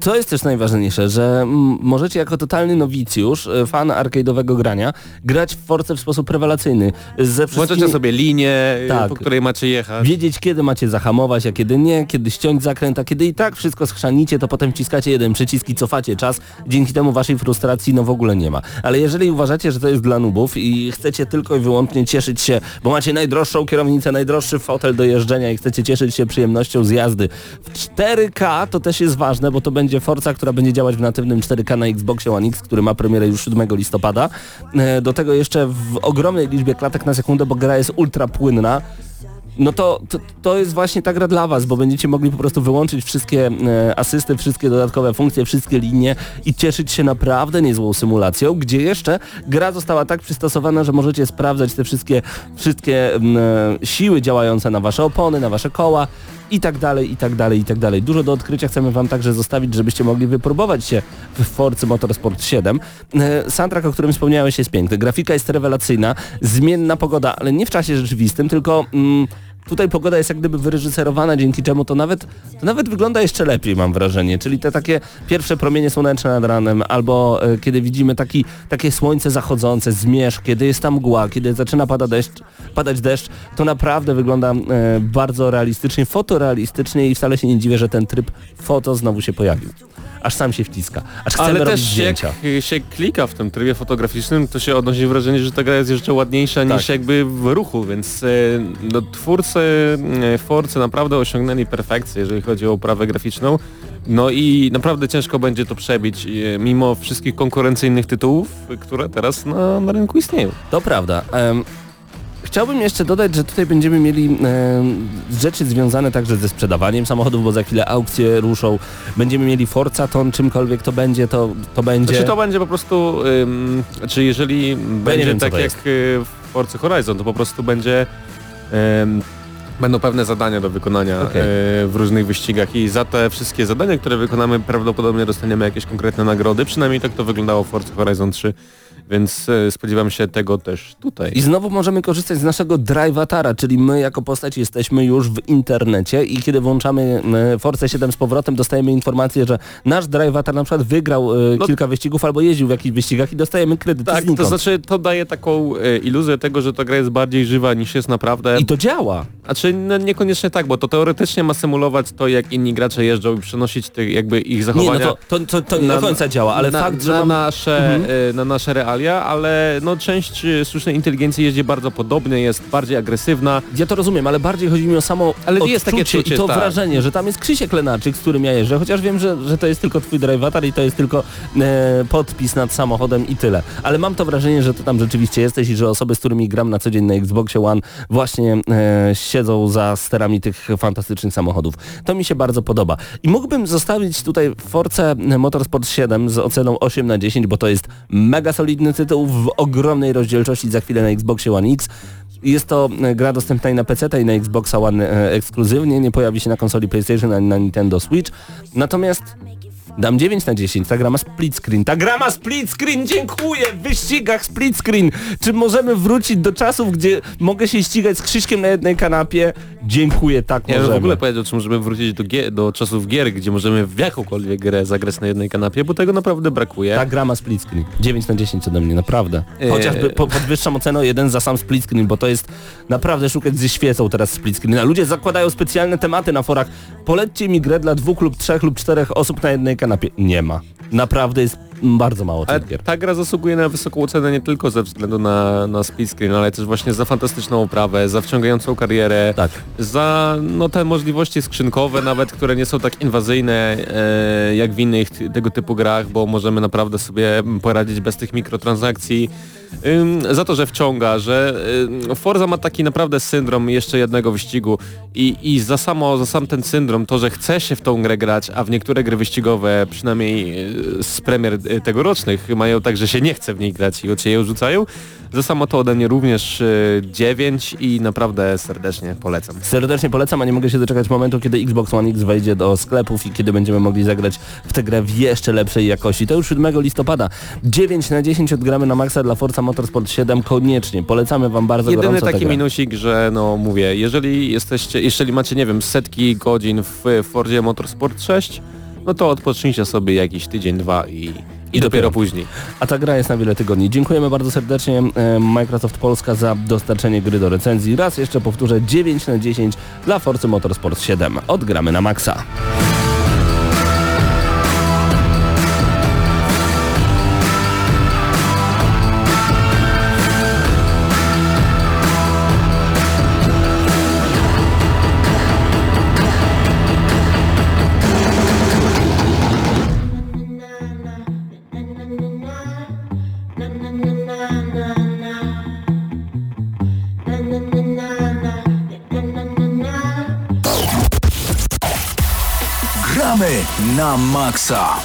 to jest też najważniejsze, że możecie jako totalny nowicjusz, e, fan arcade'owego grania, grać w Force w sposób rewelacyjny. Ze Włączacie wszystkimi... sobie linię, y, Tak. po której macie jechać. Wiedzieć, kiedy macie zahamować, a kiedy nie, kiedy ściąć zakręt, a kiedy i tak wszystko schrzanicie, to potem wciskacie jeden przycisk i cofacie czas. Dzięki temu waszej frustracji no w ogóle nie ma. Ale jeżeli uważacie, że to jest dla nubów i chcecie tylko i wyłącznie cieszyć się, bo macie najdroższą kierownicę, najdroższy fotel do jeżdżenia i chcecie cieszyć się przyjemnością z jazdy w 4K to też jest ważne, bo to będzie Forza, która będzie działać w natywnym 4K na Xboxie One X, który ma premierę już 7 listopada. E, Do tego jeszcze w ogromnej liczbie klatek na sekundę, bo gra jest ultra płynna no to, to, to jest właśnie ta gra dla Was, bo będziecie mogli po prostu wyłączyć wszystkie e, asysty, wszystkie dodatkowe funkcje, wszystkie linie i cieszyć się naprawdę niezłą symulacją, gdzie jeszcze gra została tak przystosowana, że możecie sprawdzać te wszystkie, wszystkie m, e, siły działające na Wasze opony, na Wasze koła i tak dalej, i tak dalej, i tak dalej. Dużo do odkrycia chcemy Wam także zostawić, żebyście mogli wypróbować się w Forcy Motorsport 7. E, Soundtrack, o którym wspomniałeś, jest piękny. Grafika jest rewelacyjna, zmienna pogoda, ale nie w czasie rzeczywistym, tylko... Mm, Tutaj pogoda jest jak gdyby wyreżyserowana, dzięki czemu to nawet, to nawet wygląda jeszcze lepiej, mam wrażenie. Czyli te takie pierwsze promienie słoneczne nad ranem, albo e, kiedy widzimy taki, takie słońce zachodzące, zmierzch, kiedy jest tam mgła, kiedy zaczyna pada deszcz, padać deszcz, to naprawdę wygląda e, bardzo realistycznie, fotorealistycznie i wcale się nie dziwię, że ten tryb foto znowu się pojawił. Aż sam się wciska, aż chcemy Ale robić też jak się klika w tym trybie fotograficznym, to się odnosi wrażenie, że ta gra jest jeszcze ładniejsza Tak. niż jakby w ruchu, więc e, no, twórcy e, Forcy naprawdę osiągnęli perfekcję, jeżeli chodzi o oprawę graficzną. No i naprawdę ciężko będzie to przebić, e, mimo wszystkich konkurencyjnych tytułów, które teraz na, na rynku istnieją. To prawda. Em, Chciałbym jeszcze dodać, że tutaj będziemy mieli em, rzeczy związane także ze sprzedawaniem samochodów, bo za chwilę aukcje ruszą. Będziemy mieli Forza Ton, czymkolwiek to będzie, to, to będzie... Czy to będzie po prostu, ym, czy jeżeli będzie wiem, tak jak jest. y, w Forza Horizon, to po prostu będzie ym, będą pewne zadania do wykonania Okej. y, w różnych wyścigach i za te wszystkie zadania, które wykonamy prawdopodobnie dostaniemy jakieś konkretne nagrody, przynajmniej tak to wyglądało w Forza Horizon 3, więc y, spodziewam się tego też tutaj. I znowu możemy korzystać z naszego Drivatara, czyli my jako postać jesteśmy już w internecie i kiedy włączamy e, Force 7 z powrotem, dostajemy informację, że nasz Drivatar na przykład wygrał e, No- kilka wyścigów albo jeździł w jakichś wyścigach i dostajemy kredyt tak, to znaczy to daje taką iluzję tego, że ta gra jest bardziej żywa niż jest naprawdę. I to działa. A czy no, niekoniecznie tak, bo to teoretycznie ma symulować to, jak inni gracze jeżdżą i przenosić te, jakby ich Nie, zachowania. no to, to, to, to nie do końca działa, ale na, fakt, że na, mam... nasze, Mhm. na nasze ale no część y, sztucznej inteligencji jeździ bardzo podobnie, jest bardziej agresywna. Ja to rozumiem, ale bardziej chodzi mi o samo Ale odczucie jest takie czucie, i to tak. wrażenie, że tam jest Krzysiek Lenarczyk, z którym ja jeżdżę, chociaż wiem, że, że to jest tylko twój drivatar i to jest tylko e, podpis nad samochodem i tyle. Ale mam to wrażenie, że ty tam rzeczywiście jesteś i że osoby, z którymi gram na co dzień na Xboxie One właśnie e, siedzą za sterami tych fantastycznych samochodów. To mi się bardzo podoba. I mógłbym zostawić tutaj Force Motorsport 7 z oceną 8 na 10, bo to jest mega solidny tytuł w ogromnej rozdzielczości za chwilę na Xboxie One X. Jest to e, gra dostępna i na PC i na Xboxa One e, ekskluzywnie, nie pojawi się na konsoli PlayStation ani na Nintendo Switch. Natomiast dam 9 na 10, ta gra ma split screen. Ta gra ma split screen, dziękuję! W wyścigach split screen! Czy możemy wrócić do czasów, gdzie mogę się ścigać z Krzyśkiem na jednej kanapie? Dziękuję, tak Ja możemy. w ogóle powiedział, czy możemy wrócić do, do czasów gier, gdzie możemy w jakąkolwiek grę zagrać na jednej kanapie, bo tego naprawdę brakuje. Ta gra ma split screen. 9 na 10 ode mnie, naprawdę. Eee. Chociażby po, podwyższam ocenę o jeden za sam split screen, bo to jest naprawdę szukać ze świecą teraz split screen. A ludzie zakładają specjalne tematy na forach. Polećcie mi grę dla dwóch lub trzech lub czterech osób na jednej kanapie. Nie ma. Naprawdę jest bardzo mało tych gier. ta gra zasługuje na wysoką ocenę nie tylko ze względu na, na split screen, ale też właśnie za fantastyczną oprawę, za wciągającą karierę, Tak. za no, te możliwości skrzynkowe nawet, które nie są tak inwazyjne e, jak w innych tego typu grach, bo możemy naprawdę sobie poradzić bez tych mikrotransakcji. Za to, że wciąga, że Forza ma taki naprawdę syndrom jeszcze jednego wyścigu i, i za samo, za sam ten syndrom, to, że chce się w tą grę grać, a w niektóre gry wyścigowe, przynajmniej y, z premier y, tegorocznych, mają tak, że się nie chce w niej grać i od się ją rzucają, za samo to ode mnie również y, 9 i naprawdę serdecznie polecam. Serdecznie polecam, a nie mogę się doczekać momentu, kiedy Xbox One X wejdzie do sklepów i kiedy będziemy mogli zagrać w tę grę w jeszcze lepszej jakości. To już 7 listopada. 9 na 10 odgramy na maksa dla Forza Motorsport 7 koniecznie. Polecamy wam bardzo Jedyny gorąco taki minusik, że no mówię, jeżeli jesteście, jeżeli macie, nie wiem, setki godzin w Fordzie Motorsport 6, no to odpocznijcie sobie jakiś tydzień, dwa i, i, dopiero, później. A ta gra jest na wiele tygodni. Dziękujemy bardzo serdecznie Microsoft Polska za dostarczenie gry do recenzji. Raz jeszcze powtórzę 9 na 10 dla Forcy Motorsport 7. Odgramy na maksa. Na maksa.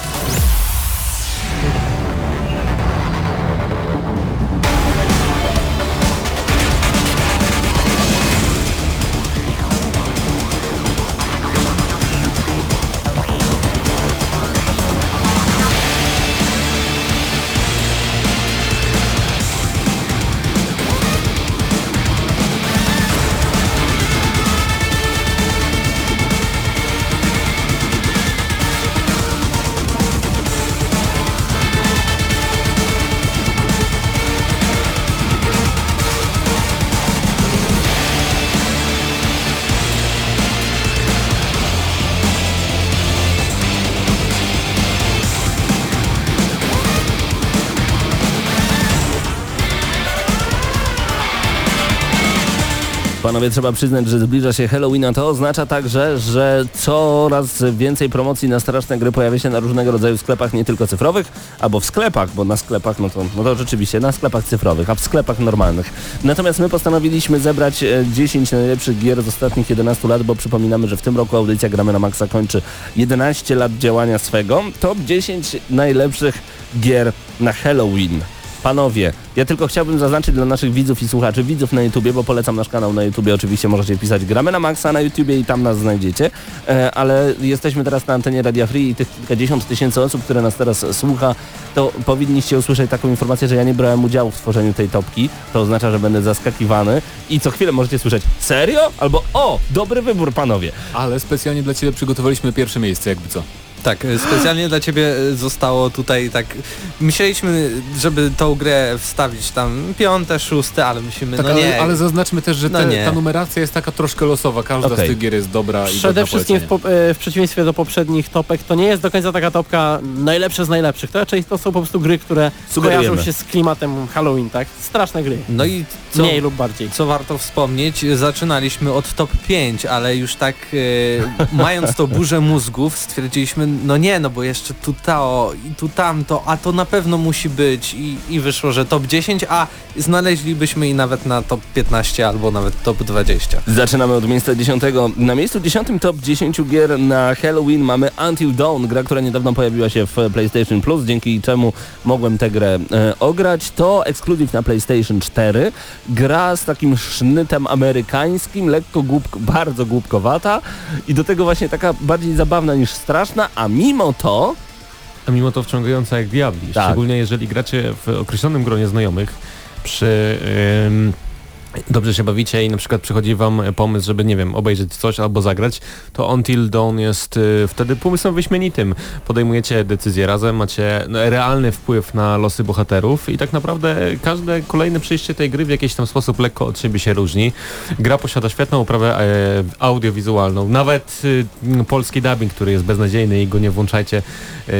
Panowie, trzeba przyznać, że zbliża się Halloween, a to oznacza także, że coraz więcej promocji na straszne gry pojawia się na różnego rodzaju sklepach, nie tylko cyfrowych, albo w sklepach, bo na sklepach, no to, no to rzeczywiście, na sklepach cyfrowych, a w sklepach normalnych. Natomiast my postanowiliśmy zebrać e, 10 najlepszych gier z ostatnich 11 lat, bo przypominamy, że w tym roku audycja Gramy na Maxa kończy 11 lat działania swego. Top 10 najlepszych gier na Halloween. Panowie, ja tylko chciałbym zaznaczyć dla naszych widzów i słuchaczy, widzów na YouTubie, bo polecam nasz kanał na YouTubie, oczywiście możecie wpisać Gramy na Maxa na YouTubie i tam nas znajdziecie, e, ale jesteśmy teraz na antenie Radia Free i tych kilkadziesiąt tysięcy osób, które nas teraz słucha, to powinniście usłyszeć taką informację, że ja nie brałem udziału w tworzeniu tej topki, to oznacza, że będę zaskakiwany i co chwilę możecie słyszeć serio? Albo o, dobry wybór panowie. Ale specjalnie dla Ciebie przygotowaliśmy pierwsze miejsce, jakby co. Tak, e, specjalnie dla ciebie e, zostało tutaj tak. Myśleliśmy, żeby tą grę wstawić tam piąte, szóste, ale myślimy, Tak, no nie. ale, ale zaznaczmy też, że No te, nie. ta numeracja jest taka troszkę losowa. Każda Okej. z tych gier jest dobra i Przede wszystkim w, po, e, w przeciwieństwie do poprzednich topek, to nie jest do końca taka topka najlepsze z najlepszych. To raczej to są po prostu gry, które Sugerujemy. kojarzą się z klimatem Halloween, tak? Straszne gry. No i co, Mniej lub bardziej. co warto wspomnieć, zaczynaliśmy od top 5, ale już tak e, mając tą burzę mózgów stwierdziliśmy, no nie, no bo jeszcze tu to i tu tamto, a to na pewno musi być i, i wyszło, że top 10, a znaleźlibyśmy i nawet na top 15 albo nawet top 20. Zaczynamy od miejsca 10. Na miejscu 10 top 10 gier na Halloween mamy Until Dawn, gra, która niedawno pojawiła się w PlayStation Plus, dzięki czemu mogłem tę grę e, ograć. To ekskluzyw na PlayStation 4. Gra z takim sznytem amerykańskim, lekko głupk, bardzo głupkowata i do tego właśnie taka bardziej zabawna niż straszna, a mimo to A mimo to wciągająca jak diabli. Tak. Szczególnie jeżeli gracie w określonym gronie znajomych przy... ym, Dobrze się bawicie i na przykład przychodzi wam pomysł, żeby, nie wiem, obejrzeć coś albo zagrać, to Until Dawn jest y, wtedy pomysłem wyśmienitym. Podejmujecie decyzje razem, macie no, realny wpływ na losy bohaterów i tak naprawdę każde kolejne przejście tej gry w jakiś tam sposób lekko od siebie się różni. Gra posiada świetną oprawę e, audiowizualną, nawet polski dubbing, który jest beznadziejny i go nie włączajcie, e,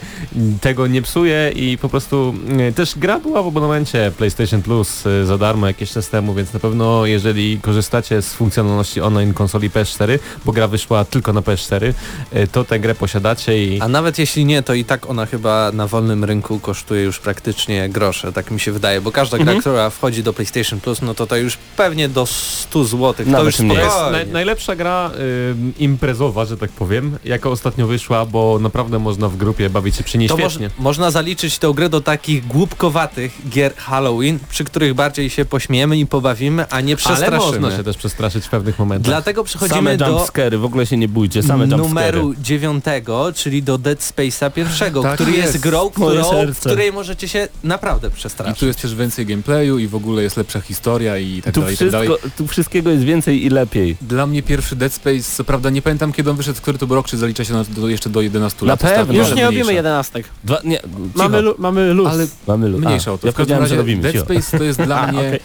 tego nie psuje i po prostu e, też gra była w abonamencie PlayStation Plus e, za darmo jakiś czas temu, więc na pewno jeżeli korzystacie z funkcjonalności online konsoli PS4, bo gra wyszła tylko na PS4, e, to tę grę posiadacie i A nawet jeśli nie, to i tak ona chyba na wolnym rynku kosztuje już praktycznie grosze, tak mi się wydaje, bo każda gra, która wchodzi do PlayStation Plus, no to to już pewnie do 100 zł. To Nawet już. To jest naj, najlepsza gra ym, imprezowa, że tak powiem, jaka ostatnio wyszła, bo naprawdę można w grupie bawić się przy niej To moż, można zaliczyć tę grę do takich głupkowatych gier Halloween, przy których bardziej się pośmiejemy i pobawimy, a nie Ale przestraszymy. można się też przestraszyć w pewnych momentach. Dlatego same przechodzimy do jumpscary, w ogóle się nie bójcie, same numeru dziewiątego, czyli do Dead Space'a pierwszego, Tak który jest, jest. grą, którą, w której możecie się naprawdę I przestraszyć. tu jest też więcej gameplayu i w ogóle jest lepsza historia i tak Tu, dalej, i tak dalej. wszystko, tu wszystkiego jest więcej i lepiej. Dla mnie pierwszy Dead Space, co prawda nie pamiętam kiedy on wyszedł, który to był rok, czy zalicza się na, do, jeszcze do 11 Na lat. pewno. Ostatnio, Już ale nie robimy mniejsza. jedenastek. Dwa, nie, Mamy, cicho. lu, mamy luz. Ale Mamy luz. mniejsza A, o to. Ja W każdym razie robimy. Dead cicho. Space to jest dla A, mnie okej.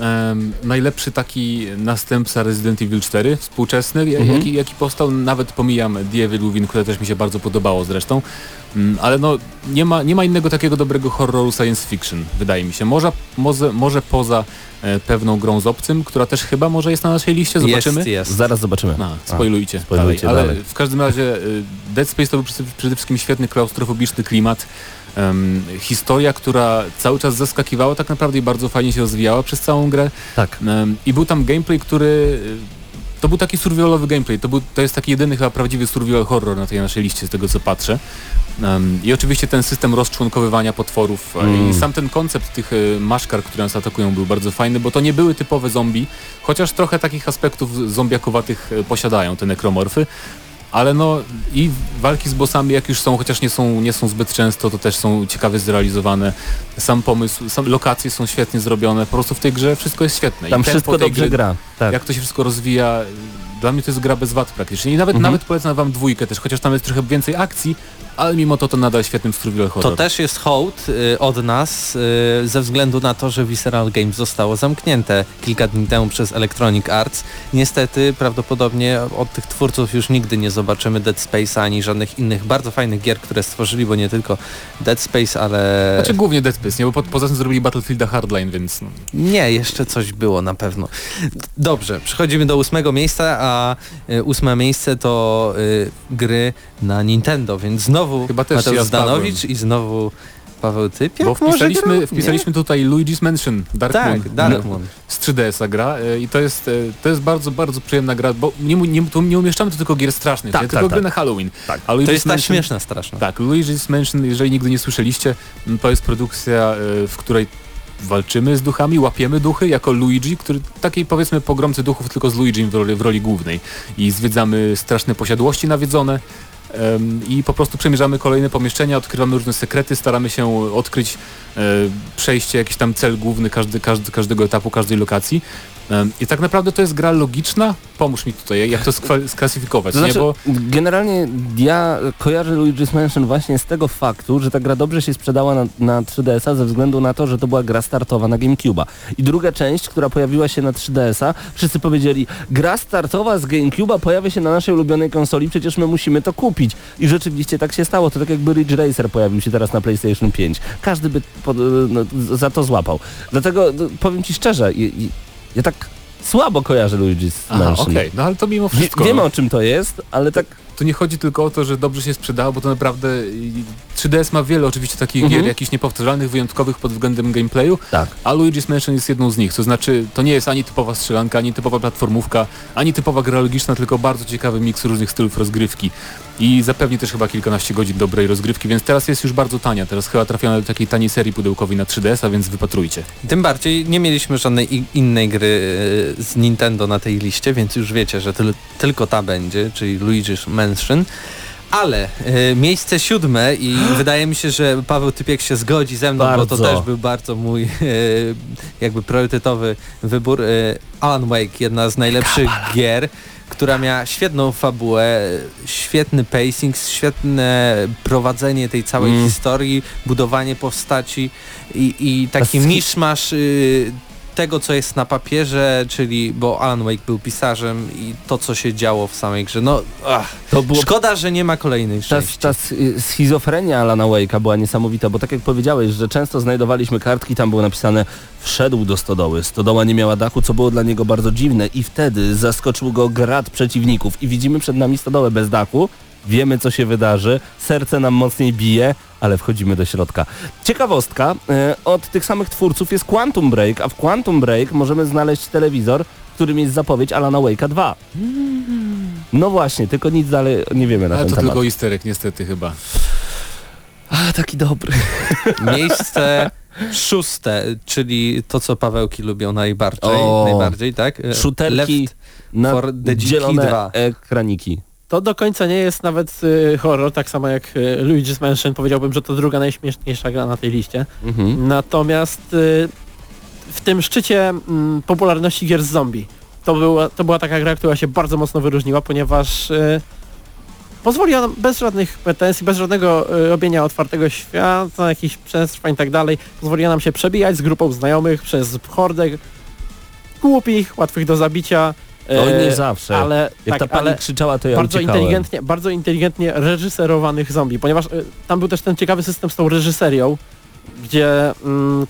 Em, najlepszy taki następca Resident Evil 4, współczesny, Mhm. jaki, jaki powstał, nawet pomijam The Evil Within, które też mi się bardzo podobało zresztą, Mm, ale no nie ma, nie ma innego takiego dobrego horroru science fiction, wydaje mi się. Może, może, może poza e, pewną grą z obcym, która też chyba może jest na naszej liście, zobaczymy. Jest, jest. Zaraz zobaczymy. A, spoilujcie. spoilujcie dalej. Ale dalej. w każdym razie y, Dead Space to był przede- przede wszystkim świetny klaustrofobiczny klimat. Em, historia, która cały czas zaskakiwała tak naprawdę i bardzo fajnie się rozwijała przez całą grę. Tak. Em, I był tam gameplay, który y, to był taki survivalowy gameplay, to, był, to jest taki jedyny chyba prawdziwy survival horror na tej naszej liście z tego co patrzę. Um, I oczywiście ten system rozczłonkowywania potworów e, Mm. i sam ten koncept tych e, maszkar, które nas atakują był bardzo fajny, bo to nie były typowe zombie, chociaż trochę takich aspektów zombiakowatych e, posiadają te nekromorfy. Ale no i walki z bossami jak już są, chociaż nie są, nie są zbyt często, to też są ciekawie zrealizowane. Sam pomysł, sam, lokacje są świetnie zrobione, po prostu w tej grze wszystko jest świetne. Tam I wszystko dobrze gry, gra. Tak. Jak to się wszystko rozwija, dla mnie to jest gra bez wad praktycznie. I nawet, Mhm. nawet polecam wam dwójkę też, chociaż tam jest trochę więcej akcji, ale mimo to to nadal świetnym survival horror. To też jest hołd y, od nas y, ze względu na to, że Visceral Games zostało zamknięte kilka dni temu przez Electronic Arts. Niestety prawdopodobnie od tych twórców już nigdy nie zobaczymy Dead Space ani żadnych innych bardzo fajnych gier, które stworzyli, bo nie tylko Dead Space, ale Znaczy głównie Dead Space, nie? Bo po, poza tym zrobili Battlefielda Hardline, więc no. nie, jeszcze coś było na pewno. Dobrze, przechodzimy do ósmego miejsca, a y, ósme miejsce to y, gry na Nintendo, więc znowu Chyba też Mateusz. Zdanowicz i znowu Paweł Typiak Bo wpisaliśmy, wpisaliśmy tutaj Luigi's Mansion, Dark Tak, Moon. Dark Moon. z 3DS-a gra e, i to jest, e, to jest bardzo, bardzo przyjemna gra, bo nie, nie, tu nie umieszczamy tu tylko gier strasznych, Tak, nie? tak, tylko tak. gry na Halloween. Tak. To jest ta Mansion, śmieszna straszna. Tak, Luigi's Mansion, jeżeli nigdy nie słyszeliście, to jest produkcja, e, w której walczymy z duchami, łapiemy duchy jako Luigi, który takiej powiedzmy pogromcy duchów tylko z Luigi w roli, w roli głównej i zwiedzamy straszne posiadłości nawiedzone i po prostu przemierzamy kolejne pomieszczenia, odkrywamy różne sekrety, staramy się odkryć e, przejście, jakiś tam cel główny każdy, każdy, każdego etapu, każdej lokacji. I tak naprawdę to jest gra logiczna. Pomóż mi tutaj, jak to sklasyfikować, To znaczy, nie? Bo generalnie ja kojarzę Luigi's Mansion właśnie z tego faktu, że ta gra dobrze się sprzedała na, na 3DS-a ze względu na to, że to była gra startowa na GameCube'a. I druga część, która pojawiła się na 3DS-a, wszyscy powiedzieli, gra startowa z GameCube'a pojawia się na naszej ulubionej konsoli, przecież my musimy to kupić. I rzeczywiście tak się stało. To tak jakby Ridge Racer pojawił się teraz na PlayStation 5. Każdy by pod, no, za to złapał. Dlatego no, powiem Ci szczerze, i, i, ja tak słabo kojarzę Luigi's Aha, Mansion. okej, no ale to mimo wszystko. wiemy no. o czym to jest, ale tak Tu nie chodzi tylko o to, że dobrze się sprzedało, bo to naprawdę y, 3DS ma wiele oczywiście takich Mhm. gier, jakichś niepowtarzalnych, wyjątkowych pod względem gameplayu, tak. a Luigi's Mansion jest jedną z nich. To znaczy, to nie jest ani typowa strzelanka, ani typowa platformówka, ani typowa gra logiczna, tylko bardzo ciekawy miks różnych stylów rozgrywki. I zapewni też chyba kilkanaście godzin dobrej rozgrywki, więc teraz jest już bardzo tania. Teraz chyba trafiona do takiej taniej serii pudełkowej na 3DS-a, więc wypatrujcie. Tym bardziej nie mieliśmy żadnej innej gry e, z Nintendo na tej liście, więc już wiecie, że tyl, tylko ta będzie, czyli Luigi's Mansion. Ale e, miejsce siódme i wydaje mi się, że Paweł Typiek się zgodzi ze mną, bo Bardzo. to też był bardzo mój e, jakby priorytetowy wybór. E, Alan Wake, jedna z najlepszych gier, która miała świetną fabułę, świetny pacing, świetne prowadzenie tej całej Mm. historii, budowanie postaci i, i taki miszmasz y, tego, co jest na papierze, czyli, bo Alan Wake był pisarzem i to, co się działo w samej grze. No, ach, To było szkoda, że nie ma kolejnej Ta, części. ta sch- schizofrenia Alana Wake'a była niesamowita, bo tak jak powiedziałeś, że często znajdowaliśmy kartki, tam było napisane wszedł do stodoły, stodoła nie miała dachu, co było dla niego bardzo dziwne i wtedy zaskoczył go grad przeciwników i widzimy przed nami stodołę bez dachu, wiemy co się wydarzy, serce nam mocniej bije, ale wchodzimy do środka. Ciekawostka, e, od tych samych twórców jest Quantum Break, a w Quantum Break możemy znaleźć telewizor, w którym jest zapowiedź Alana Wake'a 2. No właśnie, tylko nic dalej nie wiemy na Ale ten to temat. tylko isterek niestety chyba. A, taki dobry. Miejsce szóste, czyli to, co Pawełki lubią najbardziej, O. najbardziej tak? E, Szuterki Left na for the Dziki dzielone 2. ekraniki. To do końca nie jest nawet y, horror, tak samo jak y, Luigi's Mansion. Powiedziałbym, że to druga najśmieszniejsza gra na tej liście. Mhm. Natomiast y, w tym szczycie mm, popularności gier z zombie to była, to była taka gra, która się bardzo mocno wyróżniła, ponieważ y, pozwoliła nam bez żadnych pretensji, bez żadnego y, robienia otwartego świata, jakichś przetrwań i tak dalej, pozwoliła nam się przebijać z grupą znajomych przez hordę głupich, łatwych do zabicia. To nie zawsze. Ale, Jak tak, ta pani krzyczała, to ja bardzo uciekałem. inteligentnie, bardzo inteligentnie reżyserowanych zombie, ponieważ y, tam był też ten ciekawy system z tą reżyserią, gdzie mm,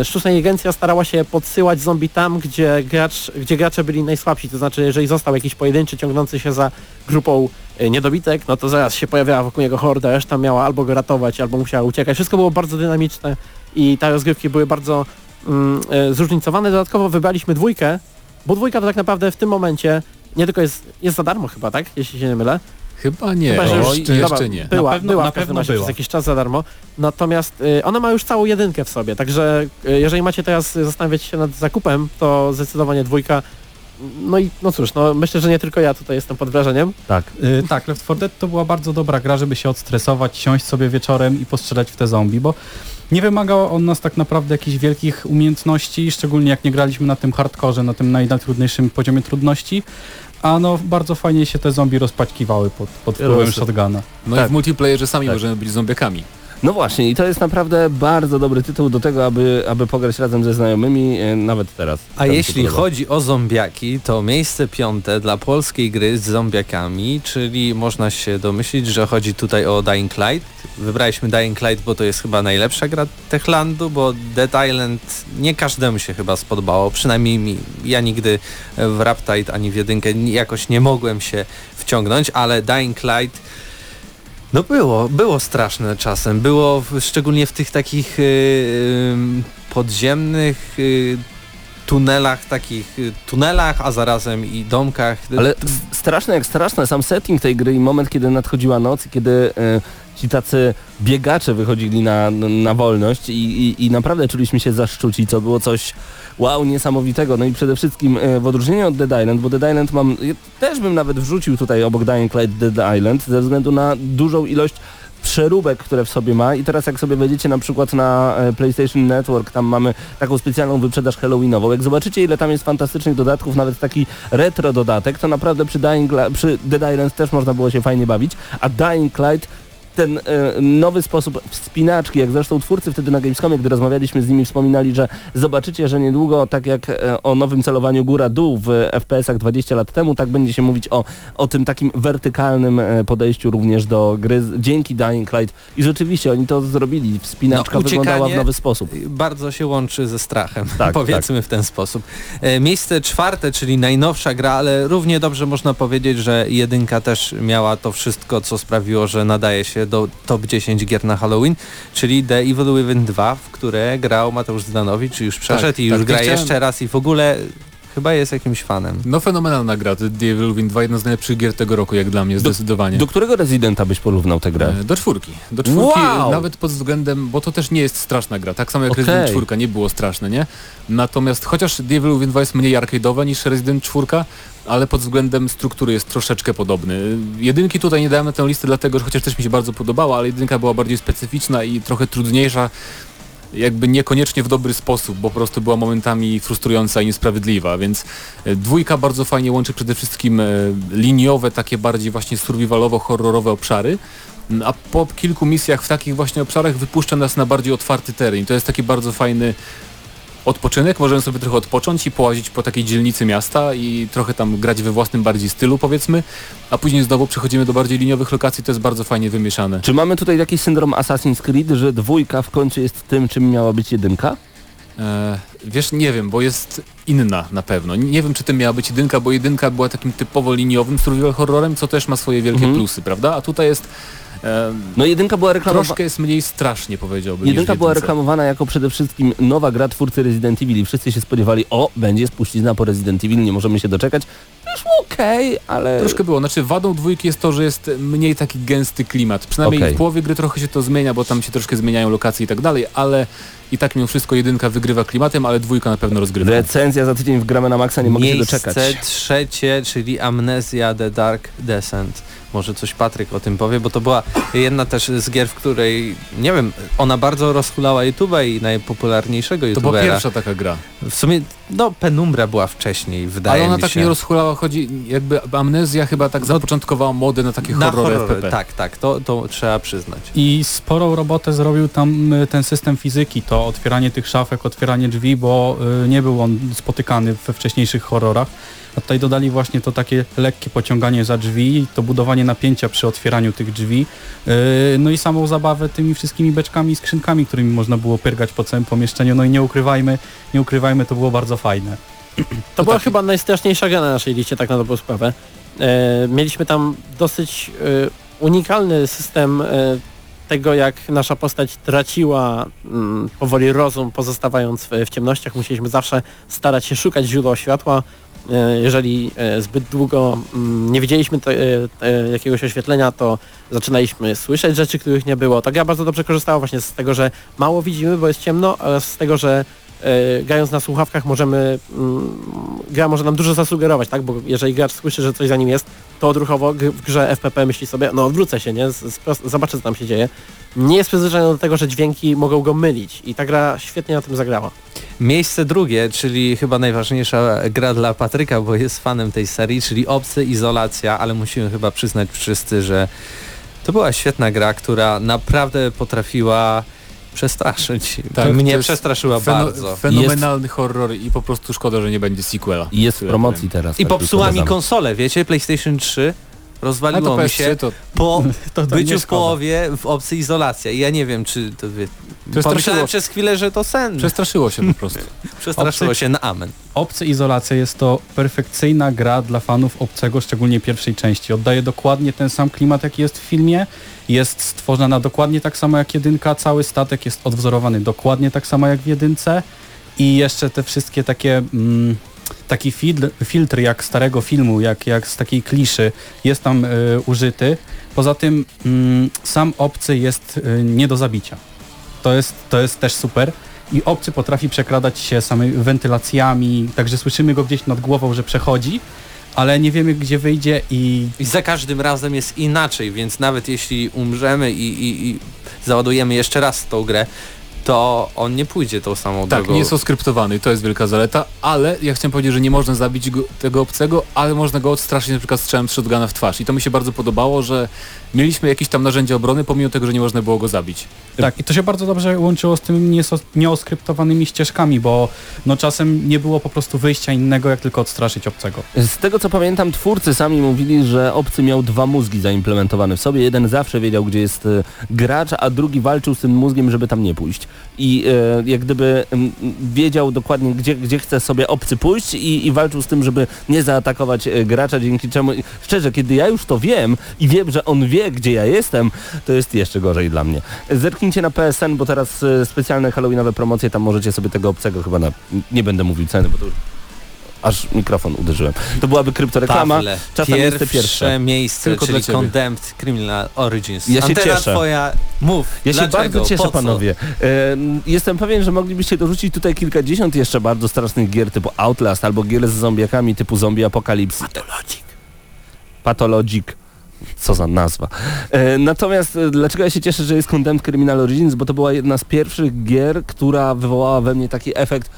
y, sztuczna inteligencja starała się podsyłać zombie tam, gdzie, gracz, gdzie gracze byli najsłabsi, to znaczy jeżeli został jakiś pojedynczy ciągnący się za grupą niedobitek, no to zaraz się pojawiała wokół niego horda, reszta miała albo go ratować, albo musiała uciekać. Wszystko było bardzo dynamiczne i te rozgrywki były bardzo mm, zróżnicowane. Dodatkowo wybraliśmy dwójkę, bo dwójka to tak naprawdę w tym momencie nie tylko jest, jest za darmo chyba, tak? Jeśli się nie mylę. Chyba nie, Chyba, że już, dobra, jeszcze nie. Była, Na pewno- była na pewno razie była. przez jakiś czas za darmo. Natomiast y, ona ma już całą jedynkę w sobie, także y, jeżeli macie teraz zastanawiać się nad zakupem, to zdecydowanie dwójka. No i no cóż, no myślę, że nie tylko ja tutaj jestem pod wrażeniem. Tak. Y, tak, Left 4 Dead to była bardzo dobra gra, żeby się odstresować, siąść sobie wieczorem i postrzelać w te zombie, bo nie wymagał on nas tak naprawdę jakichś wielkich umiejętności, szczególnie jak nie graliśmy na tym hardkorze, na tym naj- najtrudniejszym poziomie trudności, a no bardzo fajnie się te zombie rozpaćkiwały pod, pod wpływem shotguna. No Tak. i w multiplayerze sami Tak. możemy być zombiakami. No właśnie i to jest naprawdę bardzo dobry tytuł do tego, aby, aby pograć razem ze znajomymi, e, nawet teraz. A jeśli chodzi o zombiaki, to miejsce piąte dla polskiej gry z zombiakami, czyli można się domyślić, że chodzi tutaj o Dying Light. Wybraliśmy Dying Light, bo to jest chyba najlepsza gra Techlandu, bo Dead Island nie każdemu się chyba spodobało, przynajmniej mi. Ja nigdy w Raptide ani w jedynkę jakoś nie mogłem się wciągnąć, ale Dying Light no było, było straszne czasem. Było w, szczególnie w tych takich y, y, podziemnych y, tunelach, takich y, tunelach, a zarazem i domkach. Ale straszne jak straszne, sam setting tej gry i moment, kiedy nadchodziła noc, kiedy e, ci tacy biegacze wychodzili na, na wolność i, i, i naprawdę czuliśmy się zaszczuci, co było coś wow, niesamowitego. No i przede wszystkim e, w odróżnieniu od Dead Island, bo Dead Island mam, ja też bym nawet wrzucił tutaj obok Dying Light Dead Island, ze względu na dużą ilość przeróbek, które w sobie ma i teraz jak sobie wejdziecie na przykład na e, PlayStation Network, tam mamy taką specjalną wyprzedaż halloweenową. Jak zobaczycie ile tam jest fantastycznych dodatków, nawet taki retro dodatek, to naprawdę przy, Dying, przy Dead Island też można było się fajnie bawić, a Dying Light ten e, nowy sposób wspinaczki, jak zresztą twórcy wtedy na Gamescomie, gdy rozmawialiśmy z nimi, wspominali, że zobaczycie, że niedługo, tak jak e, o nowym celowaniu góra-dół w FPS-ach 20 lat temu, tak będzie się mówić o, o tym takim wertykalnym e, podejściu również do gry dzięki Dying Light. I rzeczywiście oni to zrobili. Wspinaczka No, wyglądała w nowy sposób. bardzo się łączy ze strachem, Tak, powiedzmy w ten sposób. Miejsce czwarte, czyli najnowsza gra, ale równie dobrze można powiedzieć, że jedynka też miała to wszystko, co sprawiło, że nadaje się do top 10 gier na Halloween, czyli The Evil Within 2, w które grał Mateusz Zdanowicz, już przeszedł Tak, i tak, już gra chciałem- jeszcze raz i w ogóle chyba jest jakimś fanem. No fenomenalna gra, The Devil Within 2, jedna z najlepszych gier tego roku jak dla mnie, zdecydowanie. Do którego Residenta byś porównał tę grę? E, Do czwórki. Do czwórki, Wow! nawet pod względem, bo to też nie jest straszna gra, tak samo jak Okej. Resident 4 nie było straszne, nie? Natomiast chociaż Devil Within 2 jest mniej arcade'owe niż Resident 4, ale pod względem struktury jest troszeczkę podobny. Jedynki tutaj nie dałem na tę listę dlatego, że chociaż też mi się bardzo podobała, ale jedynka była bardziej specyficzna i trochę trudniejsza, jakby niekoniecznie w dobry sposób, bo po prostu była momentami frustrująca i niesprawiedliwa, więc e, dwójka bardzo fajnie łączy przede wszystkim e, liniowe, takie bardziej właśnie survivalowo-horrorowe obszary, a po kilku misjach w takich właśnie obszarach wypuszcza nas na bardziej otwarty teren. To jest taki bardzo fajny odpoczynek, możemy sobie trochę odpocząć i połazić po takiej dzielnicy miasta i trochę tam grać we własnym bardziej stylu powiedzmy, a później znowu przechodzimy do bardziej liniowych lokacji, to jest bardzo fajnie wymieszane. Czy mamy tutaj jakiś syndrom Assassin's Creed, że dwójka w końcu jest tym, czym miała być jedynka? E, wiesz, nie wiem, bo jest inna na pewno. Nie wiem, czy tym miała być jedynka, bo jedynka była takim typowo liniowym survival horrorem, co też ma swoje wielkie Mhm. plusy, prawda? A tutaj jest No jedynka była reklamowana... troszkę jest mniej strasznie, powiedziałbym. Jedynka była reklamowana jako przede wszystkim nowa gra twórcy Resident Evil i wszyscy się spodziewali, o, będzie spuścizna po Resident Evil, nie możemy się doczekać. Wyszło okej, ale... Troszkę było. Znaczy wadą dwójki jest to, że jest mniej taki gęsty klimat. Przynajmniej Okej. w połowie gry trochę się to zmienia, bo tam się troszkę zmieniają lokacje i tak dalej, ale i tak mimo wszystko jedynka wygrywa klimatem, ale dwójka na pewno rozgrywa. Recenzja za tydzień w Gramy na Maxa, nie mogę się Miejsce doczekać. trzecie, czyli Amnesia The Dark Descent. Może coś Patryk o tym powie, bo to była jedna też z gier, w której, nie wiem, ona bardzo rozhulała YouTube'a i najpopularniejszego To była YouTubera. pierwsza taka gra. W sumie, no Penumbra była wcześniej, wydaje Ale ona mi tak się. nie rozchulała, chodzi jakby amnezja chyba tak zapoczątkowała modę na takie Na horrory horrory, FPP. tak, tak, to, to trzeba przyznać. I sporą robotę zrobił tam y, ten system fizyki, to otwieranie tych szafek, otwieranie drzwi, bo y, nie był on spotykany we wcześniejszych horrorach. A tutaj dodali właśnie to takie lekkie pociąganie za drzwi, to budowanie napięcia przy otwieraniu tych drzwi, y, no i samą zabawę tymi wszystkimi beczkami i skrzynkami, którymi można było pyrgać po całym pomieszczeniu. No i nie ukrywajmy, nie ukrywajmy, to było bardzo fajne. To była chyba najstraszniejsza gra na naszej liście, tak na dobrą sprawę. E, mieliśmy tam dosyć e, unikalny system e, tego, jak nasza postać traciła mm, powoli rozum, pozostawając w, w ciemnościach. Musieliśmy zawsze starać się szukać źródła światła. e, jeżeli e, zbyt długo mm, nie widzieliśmy te, e, te, jakiegoś oświetlenia, to zaczynaliśmy słyszeć rzeczy, których nie było. Ta gra bardzo dobrze korzystała właśnie z tego, że mało widzimy, bo jest ciemno, oraz z tego, że grając na słuchawkach możemy, mm, gra może nam dużo zasugerować, tak? Bo jeżeli gracz słyszy, że coś za nim jest, to odruchowo w grze FPP myśli sobie, no odwrócę się, nie? Zobaczę, co tam się dzieje. Nie jest przyzwyczajony do tego, że dźwięki mogą go mylić i ta gra świetnie na tym zagrała. Miejsce drugie, czyli chyba najważniejsza gra dla Patryka, bo jest fanem tej serii, czyli Obcy Izolacja, ale musimy chyba przyznać wszyscy, że to była świetna gra, która naprawdę potrafiła przestraszyć. Tak, to Mnie jest przestraszyła feno- bardzo. Fenomenalny horror i po prostu szkoda, że nie będzie sequela. I jest w promocji teraz. I tak popsuła mi konsolę, wiecie, PlayStation 3 A rozwaliło to mi PS3 się to po To nie byciu w połowie w Obcy Izolacja. I ja nie wiem, czy to wie... Pomyślałem przez chwilę, że to sen. przestraszyło się po prostu. Przestraszyło Obcy- się na amen. Obcy Izolacja jest to perfekcyjna gra dla fanów Obcego, szczególnie pierwszej części. Oddaje dokładnie ten sam klimat, jaki jest w filmie. Jest stworzona dokładnie tak samo jak jedynka. Cały statek jest odwzorowany dokładnie tak samo jak w jedynce. I jeszcze te wszystkie takie... Mm, taki filtr, filtr jak starego filmu, jak, jak z takiej kliszy jest tam y, użyty. Poza tym mm, sam obcy jest y, nie do zabicia. To jest, to jest też super. I obcy potrafi przekradać się samymi wentylacjami, także słyszymy go gdzieś nad głową, że przechodzi, ale nie wiemy gdzie wyjdzie i I za każdym razem jest inaczej, więc nawet jeśli umrzemy i, i, i załadujemy jeszcze raz tą grę, to on nie pójdzie tą samą Tak, drogą. nie jest oskryptowany, to jest wielka zaleta, ale ja chciałem powiedzieć, że nie można zabić go, tego obcego, ale można go odstraszyć na przykład strzałem z shotguna w twarz. I to mi się bardzo podobało, że mieliśmy jakieś tam narzędzia obrony, pomimo tego, że nie można było go zabić. tak, i to się bardzo dobrze łączyło z tymi nieoskryptowanymi ścieżkami, bo no czasem nie było po prostu wyjścia innego, jak tylko odstraszyć obcego. Z tego co pamiętam, twórcy sami mówili, że obcy miał dwa mózgi zaimplementowane w sobie. Jeden zawsze wiedział, gdzie jest e, gracz, a drugi walczył z tym mózgiem, żeby tam nie pójść. I e, jak gdyby m, wiedział dokładnie, gdzie, gdzie chce sobie obcy pójść i, i walczył z tym, żeby nie zaatakować e, gracza, dzięki czemu, szczerze, kiedy ja już to wiem i wiem, że on wie, gdzie ja jestem, to jest jeszcze gorzej dla mnie. Zerknijcie na PSN, bo teraz e, specjalne halloweenowe promocje, tam możecie sobie tego obcego chyba na... Nie będę mówił ceny, bo to już aż mikrofon uderzyłem. To byłaby kryptoreklama. Pawle, Czasem pierwsze, miejsce pierwsze. miejsce, Tylko czyli. Condemned Criminal Origins. Ja się Antena cieszę. twoja, mów. Ja się dlaczego? bardzo cieszę, panowie. E, jestem pewien, że moglibyście dorzucić tutaj kilkadziesiąt jeszcze bardzo strasznych gier typu Outlast albo gier z zombiakami typu Zombie Apocalypse. Pathologic. Pathologic. Co za nazwa. E, natomiast e, dlaczego ja się cieszę, że jest Condemned Criminal Origins? Bo to była jedna z pierwszych gier, która wywołała we mnie taki efekt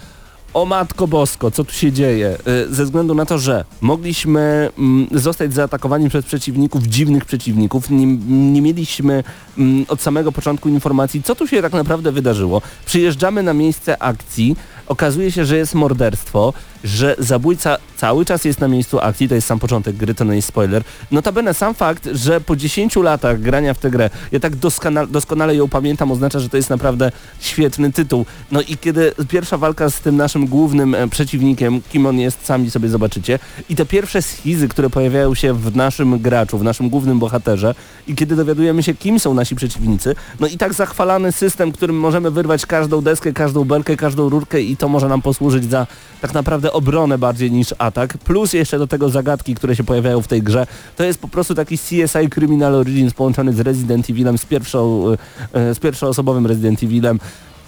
o matko bosko, co tu się dzieje? E, Ze względu na to, że mogliśmy mm, zostać zaatakowani przez przeciwników, dziwnych przeciwników, nie, nie mieliśmy mm, od samego początku informacji, co tu się tak naprawdę wydarzyło. Przyjeżdżamy na miejsce akcji, okazuje się, że jest morderstwo, że zabójca cały czas jest na miejscu akcji, to jest sam początek gry, to nie jest spoiler. Notabene sam fakt, że po 10 latach grania w tę grę, ja tak doskona, doskonale ją pamiętam, oznacza, że to jest naprawdę świetny tytuł. No i kiedy pierwsza walka z tym naszym głównym e, przeciwnikiem, kim on jest, sami sobie zobaczycie, i te pierwsze schizy, które pojawiają się w naszym graczu, w naszym głównym bohaterze i kiedy dowiadujemy się, kim są nasi przeciwnicy, no i tak zachwalany system, którym możemy wyrwać każdą deskę, każdą belkę, każdą rurkę i to może nam posłużyć za tak naprawdę obronę bardziej niż atak, plus jeszcze do tego zagadki, które się pojawiają w tej grze, to jest po prostu taki CSI Criminal Origins połączony z Resident Evilem, z, pierwszą, e, e, z pierwszoosobowym Resident Evilem.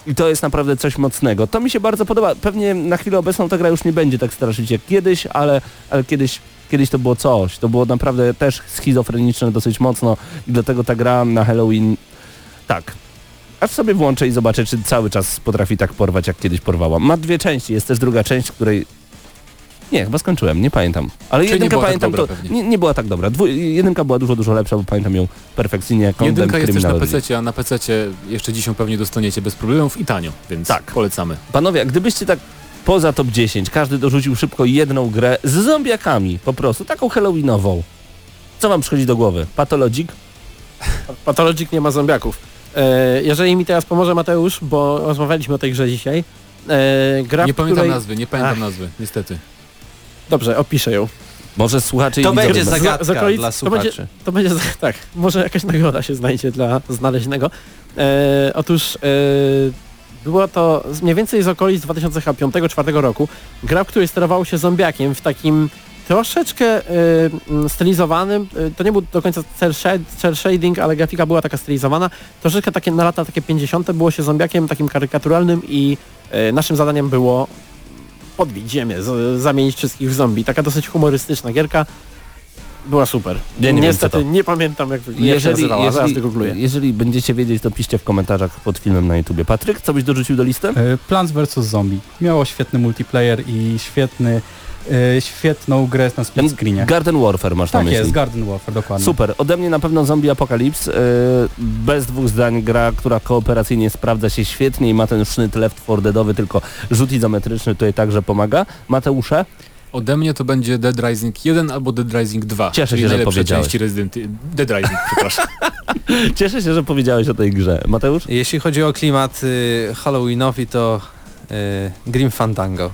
I to jest naprawdę coś mocnego. To mi się bardzo podoba. Pewnie na chwilę obecną ta gra już nie będzie tak straszyć jak kiedyś, ale, ale kiedyś, kiedyś to było coś. To było naprawdę też schizofreniczne dosyć mocno i dlatego ta gra na Halloween tak. Aż sobie włączę i zobaczę, czy cały czas potrafi tak porwać, jak kiedyś porwała. Ma dwie części, jest też druga część, której... Nie, chyba skończyłem, nie pamiętam. Ale Czyli jedynka tak pamiętam, dobra to nie, nie była tak dobra. Dwu, jedynka była dużo, dużo lepsza, bo pamiętam ją perfekcyjnie jak Jedynka jest też na PC, a na PC jeszcze dziś ją pewnie dostaniecie bez problemów i tanio, więc Tak. polecamy. Panowie, gdybyście tak poza top 10, każdy dorzucił szybko jedną grę z zombiakami, po prostu, taką halloweenową. Co wam przychodzi do głowy? Pathologic? Pathologic nie ma zombiaków. E, jeżeli mi teraz pomoże Mateusz, bo rozmawialiśmy o tej grze dzisiaj. E, gra, Nie pamiętam której... nazwy, nie pamiętam Ach. nazwy, niestety. Dobrze, opiszę ją. Może słuchacze To i będzie zagadka z okolic- dla to będzie- słuchaczy. To będzie, tak, może jakaś nagroda się znajdzie dla znaleźnego. E, otóż e, Było to z- mniej więcej z okolic 2005-2004 roku. Gra, w której sterowało się zombiakiem w takim troszeczkę y, mm, stylizowanym, y, to nie był do końca cel, shading, ale grafika była taka stylizowana, troszeczkę takie na lata takie 50. było się zombiakiem takim karykaturalnym i y, naszym zadaniem było podbić ziemię, z, zamienić wszystkich w zombie. Taka dosyć humorystyczna gierka. Była super. Ja nie Niestety nie pamiętam jak, jak się nazywała, zaraz wygoogluję. jeżeli będziecie wiedzieć, to piszcie w komentarzach pod filmem na YouTubie. Patryk, co byś dorzucił do listy? E, Plants vs. Zombie. Miało świetny multiplayer i świetny, e, świetną grę na split screenie. Garden Warfare masz na Tak myśli. jest, Garden Warfare, dokładnie. Super. Ode mnie na pewno Zombie Apocalypse. Yy, bez dwóch zdań gra, która kooperacyjnie sprawdza się świetnie i ma ten sznyt left 4 deadowy, tylko rzut izometryczny tutaj także pomaga. Mateusze? Ode mnie to będzie Dead Rising 1 albo Dead Rising 2. Cieszę się, że powiedziałeś. części Resident Dead Rising, przepraszam. Cieszę się, że powiedziałeś o tej grze. Mateusz? Jeśli chodzi o klimat y, Halloweenowy, to Grim Fandango.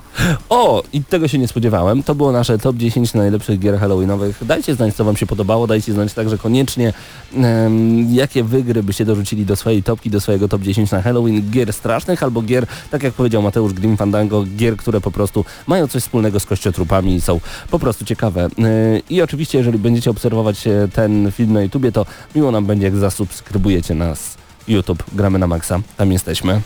O, i tego się nie spodziewałem. To było nasze top 10 najlepszych gier halloweenowych. Dajcie znać, co wam się podobało. Dajcie znać także koniecznie, em, jakie wy gry byście dorzucili do swojej topki, do swojego top 10 na Halloween. Gier strasznych albo gier, tak jak powiedział Mateusz Grim Fandango, gier, które po prostu mają coś wspólnego z kościotrupami i są po prostu ciekawe. Yy, I oczywiście, jeżeli będziecie obserwować e, ten film na YouTubie, to miło nam będzie, jak zasubskrybujecie nas YouTube. Gramy na maksa. Tam jesteśmy.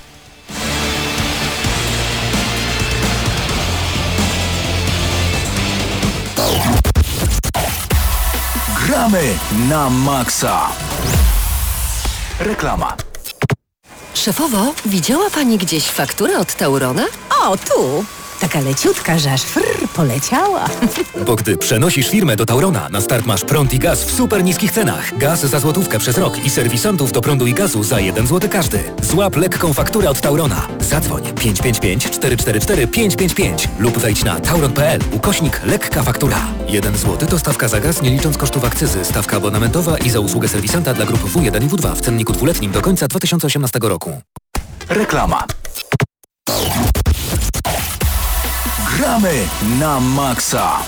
Gramy na maksa. Reklama. Szefowo, widziała pani gdzieś fakturę od Taurona? O, tu! Taka leciutka, że aż frr, poleciała. Bo gdy przenosisz firmę do Taurona, na start masz prąd i gaz w super niskich cenach. Gaz za złotówkę przez rok i serwisantów do prądu i gazu za 1 zł każdy. Złap lekką fakturę od Taurona. Zadzwoń 555 444 555 lub wejdź na tauron.pl ukośnik lekka faktura. 1 zł to stawka za gaz nie licząc kosztów akcyzy, stawka abonamentowa i za usługę serwisanta dla grup W1 i W2 w cenniku dwuletnim do końca 2018 roku. Reklama. Gramy na maksa.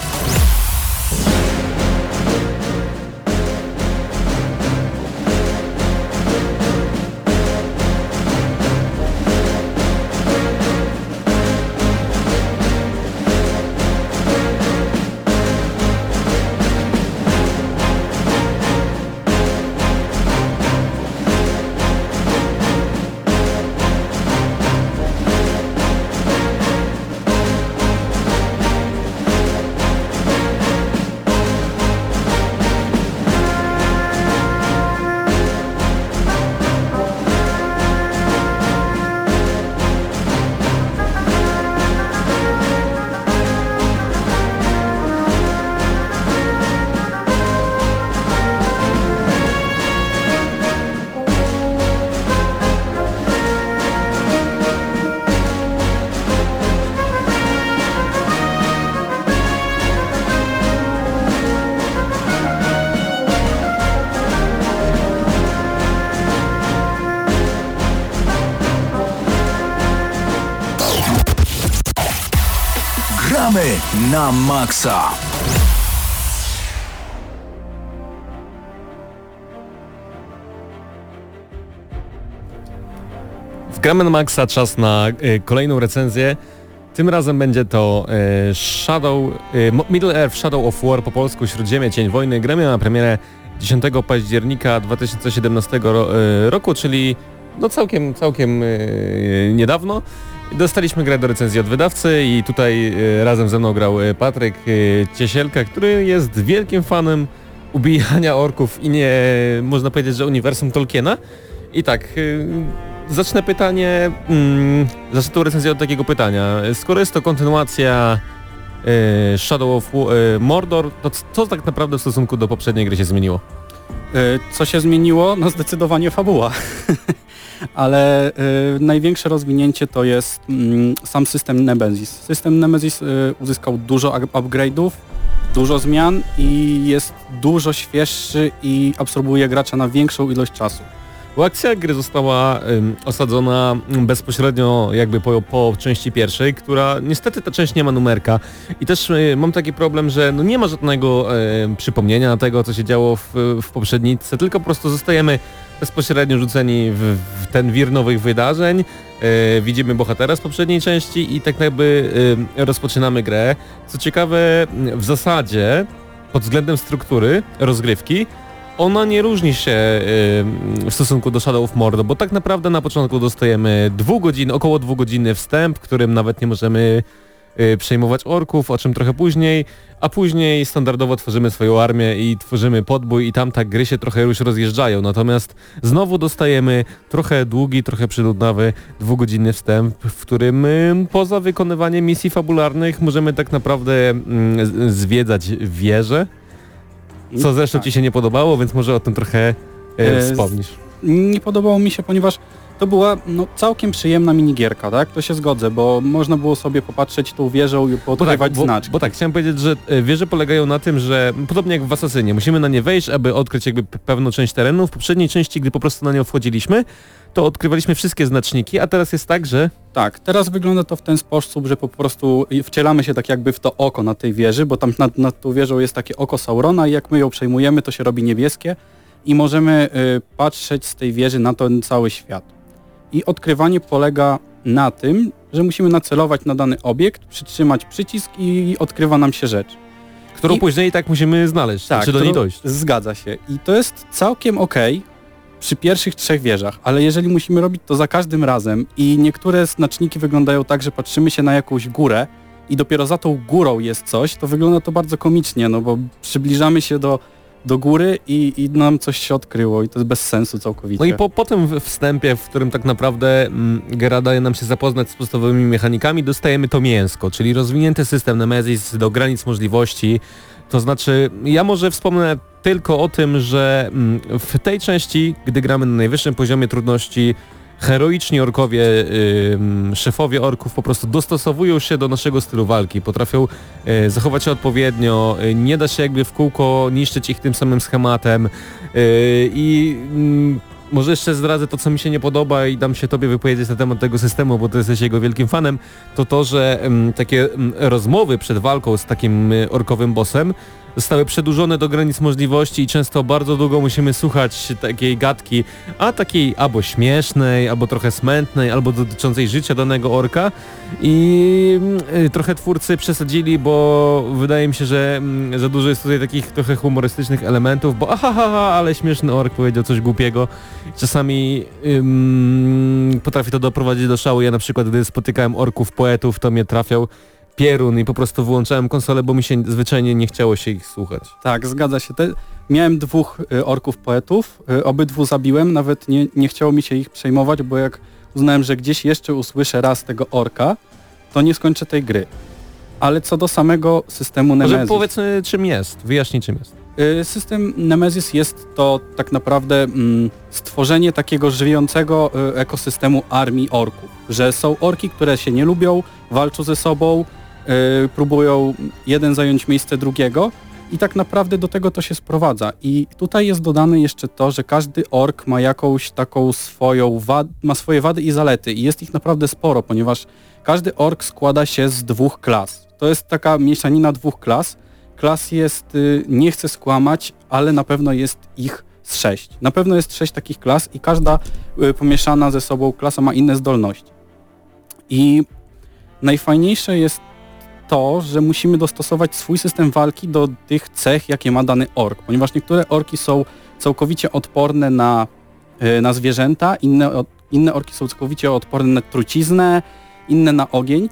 Na maksa. W Gramy na Maxa czas na y, kolejną recenzję. Tym razem będzie to y, Shadow, y, Middle Earth Shadow of War po polsku Śródziemie Cień Wojny. Gra miała premierę 10 października 2017 ro, roku, czyli no całkiem, całkiem niedawno. Dostaliśmy grę do recenzji od wydawcy i tutaj y, razem ze mną grał y, Patryk y, Ciesielka, który jest wielkim fanem ubijania orków i nie można powiedzieć, że uniwersum Tolkiena. I tak, zacznę pytanie, mm, zacznę tą recenzję od takiego pytania. Skoro jest to kontynuacja Shadow of Mordor, to co tak naprawdę w stosunku do poprzedniej gry się zmieniło? Co się zmieniło? No zdecydowanie fabuła. Ale y, największe rozwinięcie to jest mm, sam system Nemesis. System Nemesis y, uzyskał dużo up- upgrade'ów, dużo zmian i jest dużo świeższy i absorbuje gracza na większą ilość czasu. Bo akcja gry została ym, osadzona mm, bezpośrednio jakby po, po części pierwszej, która niestety ta część nie ma numerka i też y, mam taki problem, że no nie ma żadnego y, przypomnienia tego, co się działo w, w poprzednicy, tylko po prostu zostajemy bezpośrednio rzuceni w, w ten wir nowych wydarzeń. E, widzimy bohatera z poprzedniej części i tak jakby e, rozpoczynamy grę. Co ciekawe, w zasadzie pod względem struktury rozgrywki ona nie różni się e, w stosunku do Shadow of Mordor, bo tak naprawdę na początku dostajemy dwu godzin, około dwugodzinny wstęp, w którym nawet nie możemy przejmować orków, o czym trochę później, a później standardowo tworzymy swoją armię i tworzymy podbój i tam tak gry się trochę już rozjeżdżają. Natomiast znowu dostajemy trochę długi, trochę przynudnawy, dwugodzinny wstęp, w którym y, poza wykonywaniem misji fabularnych możemy tak naprawdę mm, zwiedzać wieże, co zresztą Ci się nie podobało, więc może o tym trochę e, E, wspomnisz. Nie podobało mi się, ponieważ to była no, całkiem przyjemna minigierka, tak? To się zgodzę, bo można było sobie popatrzeć tą wieżą i podrywać bo, znaczki. bo tak, chciałem powiedzieć, że e, wieże polegają na tym, że podobnie jak w Asasynie, musimy na nie wejść, aby odkryć jakby pewną część terenu. W poprzedniej części, gdy po prostu na nią wchodziliśmy, to odkrywaliśmy wszystkie znaczniki, a teraz jest tak, że Tak, teraz wygląda to w ten sposób, że po prostu wcielamy się tak jakby w to oko na tej wieży, bo tam nad, nad tą wieżą jest takie oko Saurona i jak my ją przejmujemy, to się robi niebieskie i możemy y, patrzeć z tej wieży na ten cały świat. I odkrywanie polega na tym, że musimy nacelować na dany obiekt, przytrzymać przycisk i odkrywa nam się rzecz. którą I- później i tak musimy znaleźć, Tak, czy do niej dojść. Zgadza się. I to jest całkiem okej przy pierwszych trzech wieżach, ale jeżeli musimy robić to za każdym razem i niektóre znaczniki wyglądają tak, że patrzymy się na jakąś górę i dopiero za tą górą jest coś, to wygląda to bardzo komicznie, no bo przybliżamy się do, do góry i, i nam coś się odkryło i to jest bez sensu całkowicie. No i po, po tym wstępie, w którym tak naprawdę mm, gra daje nam się zapoznać z podstawowymi mechanikami, dostajemy to mięsko, czyli rozwinięty system Nemesis do granic możliwości. To znaczy, ja może wspomnę tylko o tym, że mm, w tej części, gdy gramy na najwyższym poziomie trudności, heroiczni orkowie, szefowie orków po prostu dostosowują się do naszego stylu walki, potrafią e, zachować się odpowiednio, e, nie da się jakby w kółko niszczyć ich tym samym schematem. E, i mm, może jeszcze zdradzę to, co mi się nie podoba i dam się tobie wypowiedzieć na temat tego systemu, bo ty jesteś jego wielkim fanem, to to, że takie rozmowy przed walką z takim y, orkowym bossem zostały przedłużone do granic możliwości i często bardzo długo musimy słuchać takiej gadki, a takiej albo śmiesznej, albo trochę smętnej, albo dotyczącej życia danego orka i mm, y, trochę twórcy przesadzili, bo wydaje mi się, że mm, za dużo jest tutaj takich trochę humorystycznych elementów, bo aha, ha, ha, ale śmieszny ork powiedział coś głupiego. Czasami ym, potrafi to doprowadzić do szału. Ja na przykład, gdy spotykałem orków, poetów, to mnie trafiał pierun i po prostu wyłączałem konsolę, bo mi się zwyczajnie nie chciało się ich słuchać. Tak, zgadza się. Te, miałem dwóch y, orków poetów, y, obydwu zabiłem, nawet nie, nie chciało mi się ich przejmować, bo jak uznałem, że gdzieś jeszcze usłyszę raz tego orka, to nie skończę tej gry. Ale co do samego systemu Może Nemesis. powiedzmy czym jest, wyjaśnij czym jest. Y, System Nemesis jest to tak naprawdę mm, stworzenie takiego żyjącego ekosystemu armii orków. Że są orki, które się nie lubią, walczą ze sobą, próbują jeden zająć miejsce drugiego i tak naprawdę do tego to się sprowadza. I tutaj jest dodane jeszcze to, że każdy ork ma jakąś taką swoją wad, ma swoje wady i zalety i jest ich naprawdę sporo, ponieważ każdy ork składa się z dwóch klas. To jest taka mieszanina dwóch klas. Klas jest, y, nie chcę skłamać, ale na pewno jest ich z sześć. Na pewno jest sześć takich klas i każda y, pomieszana ze sobą klasa ma inne zdolności. I najfajniejsze jest to, że musimy dostosować swój system walki do tych cech, jakie ma dany ork, ponieważ niektóre orki są całkowicie odporne na, y, na zwierzęta, inne, inne orki są całkowicie odporne na truciznę, inne na ogień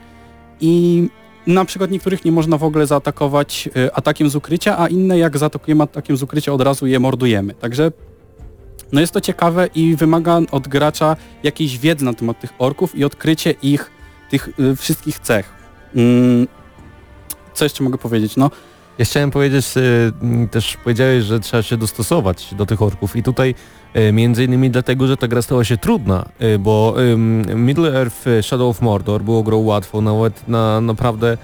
i na przykład niektórych nie można w ogóle zaatakować y, atakiem z ukrycia, a inne jak zaatakujemy atakiem z ukrycia od razu je mordujemy. Także no jest to ciekawe i wymaga od gracza jakiejś wiedzy na temat tych orków i odkrycie ich, tych y, wszystkich cech. Co jeszcze mogę powiedzieć? No, Ja chciałem powiedzieć, y, też powiedziałeś, że trzeba się dostosować do tych orków i tutaj y, między innymi dlatego, że ta gra stała się trudna, y, bo Middle Earth Shadow of Mordor było grą łatwą, nawet na naprawdę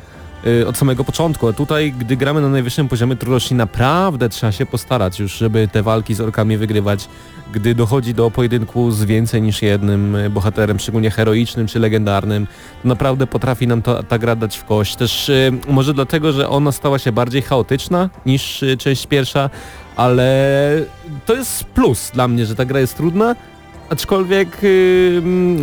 od samego początku, a tutaj, gdy gramy na najwyższym poziomie trudności, naprawdę trzeba się postarać już, żeby te walki z orkami wygrywać, gdy dochodzi do pojedynku z więcej niż jednym y, bohaterem, szczególnie heroicznym czy legendarnym, to naprawdę potrafi nam to, ta gra dać w kość. Też y, może dlatego, że ona stała się bardziej chaotyczna niż y, część pierwsza, ale to jest plus dla mnie, że ta gra jest trudna, Aczkolwiek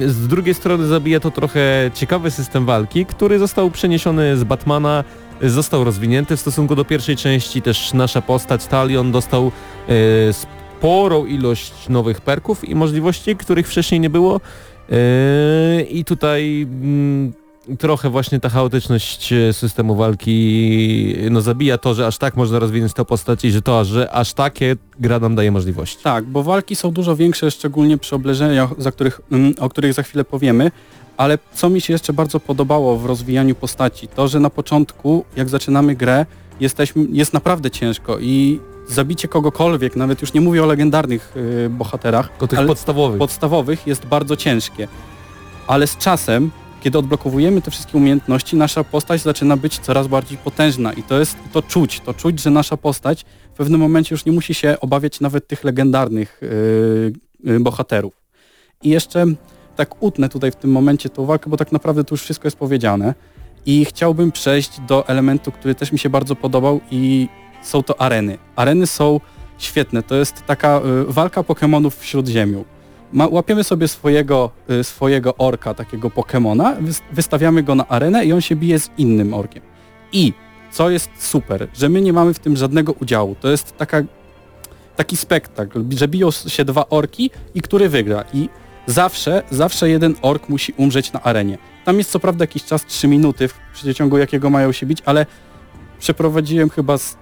z drugiej strony zabija to trochę ciekawy system walki, który został przeniesiony z Batmana, został rozwinięty w stosunku do pierwszej części. Też nasza postać Talion dostał y, sporą ilość nowych perków i możliwości, których wcześniej nie było. Y, I tutaj mm, trochę właśnie ta chaotyczność e, systemu walki no zabija to, że aż tak można rozwinąć tę postać i że to, że aż takie gra nam daje możliwości. Tak, bo walki są dużo większe, szczególnie przy oblężeniach, za których, mm, o których za chwilę powiemy, ale co mi się jeszcze bardzo podobało w rozwijaniu postaci, to, że na początku, jak zaczynamy grę, jesteśmy, jest naprawdę ciężko i zabicie kogokolwiek, nawet już nie mówię o legendarnych y, bohaterach, tylko tych podstawowych. podstawowych jest bardzo ciężkie. Ale z czasem kiedy odblokowujemy te wszystkie umiejętności, nasza postać zaczyna być coraz bardziej potężna i to jest to czuć, to czuć, że nasza postać w pewnym momencie już nie musi się obawiać nawet tych legendarnych yy, yy, bohaterów. I jeszcze tak utnę tutaj w tym momencie tą walkę, bo tak naprawdę tu już wszystko jest powiedziane i chciałbym przejść do elementu, który też mi się bardzo podobał i są to areny. Areny są świetne, to jest taka y, walka Pokémonów w Śródziemiu ma, łapiemy sobie swojego, y, swojego orka, takiego Pokemona, wystawiamy go na arenę i on się bije z innym orkiem. I co jest super, że my nie mamy w tym żadnego udziału. To jest taka, taki spektakl, że biją się dwa orki i który wygra. I zawsze, zawsze jeden ork musi umrzeć na arenie. Tam jest co prawda jakiś czas, 3 minuty, w przeciągu jakiego mają się bić, ale przeprowadziłem chyba z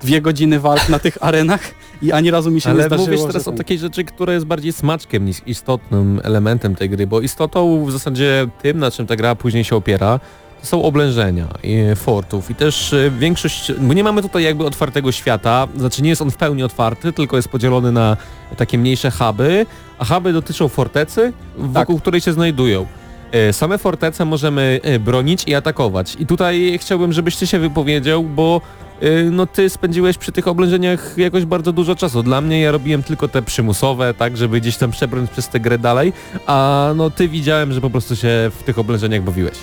dwie godziny walk na tych arenach i ani razu mi się Ale nie zdarzyło. mówisz teraz o takiej rzeczy, która jest bardziej smaczkiem niż istotnym elementem tej gry, bo istotą w zasadzie tym, na czym ta gra później się opiera, to są oblężenia i fortów i też e, większość, bo nie mamy tutaj jakby otwartego świata, znaczy nie jest on w pełni otwarty, tylko jest podzielony na takie mniejsze huby, a huby dotyczą fortecy, wokół tak. której się znajdują. E, same fortece możemy e, bronić i atakować. I tutaj chciałbym, żebyś ty się wypowiedział, bo Y, no ty spędziłeś przy tych oblężeniach jakoś bardzo dużo czasu. Dla mnie ja robiłem tylko te przymusowe, tak, żeby gdzieś tam przebrnąć przez tę grę dalej, a no ty widziałem, że po prostu się w tych oblężeniach bawiłeś.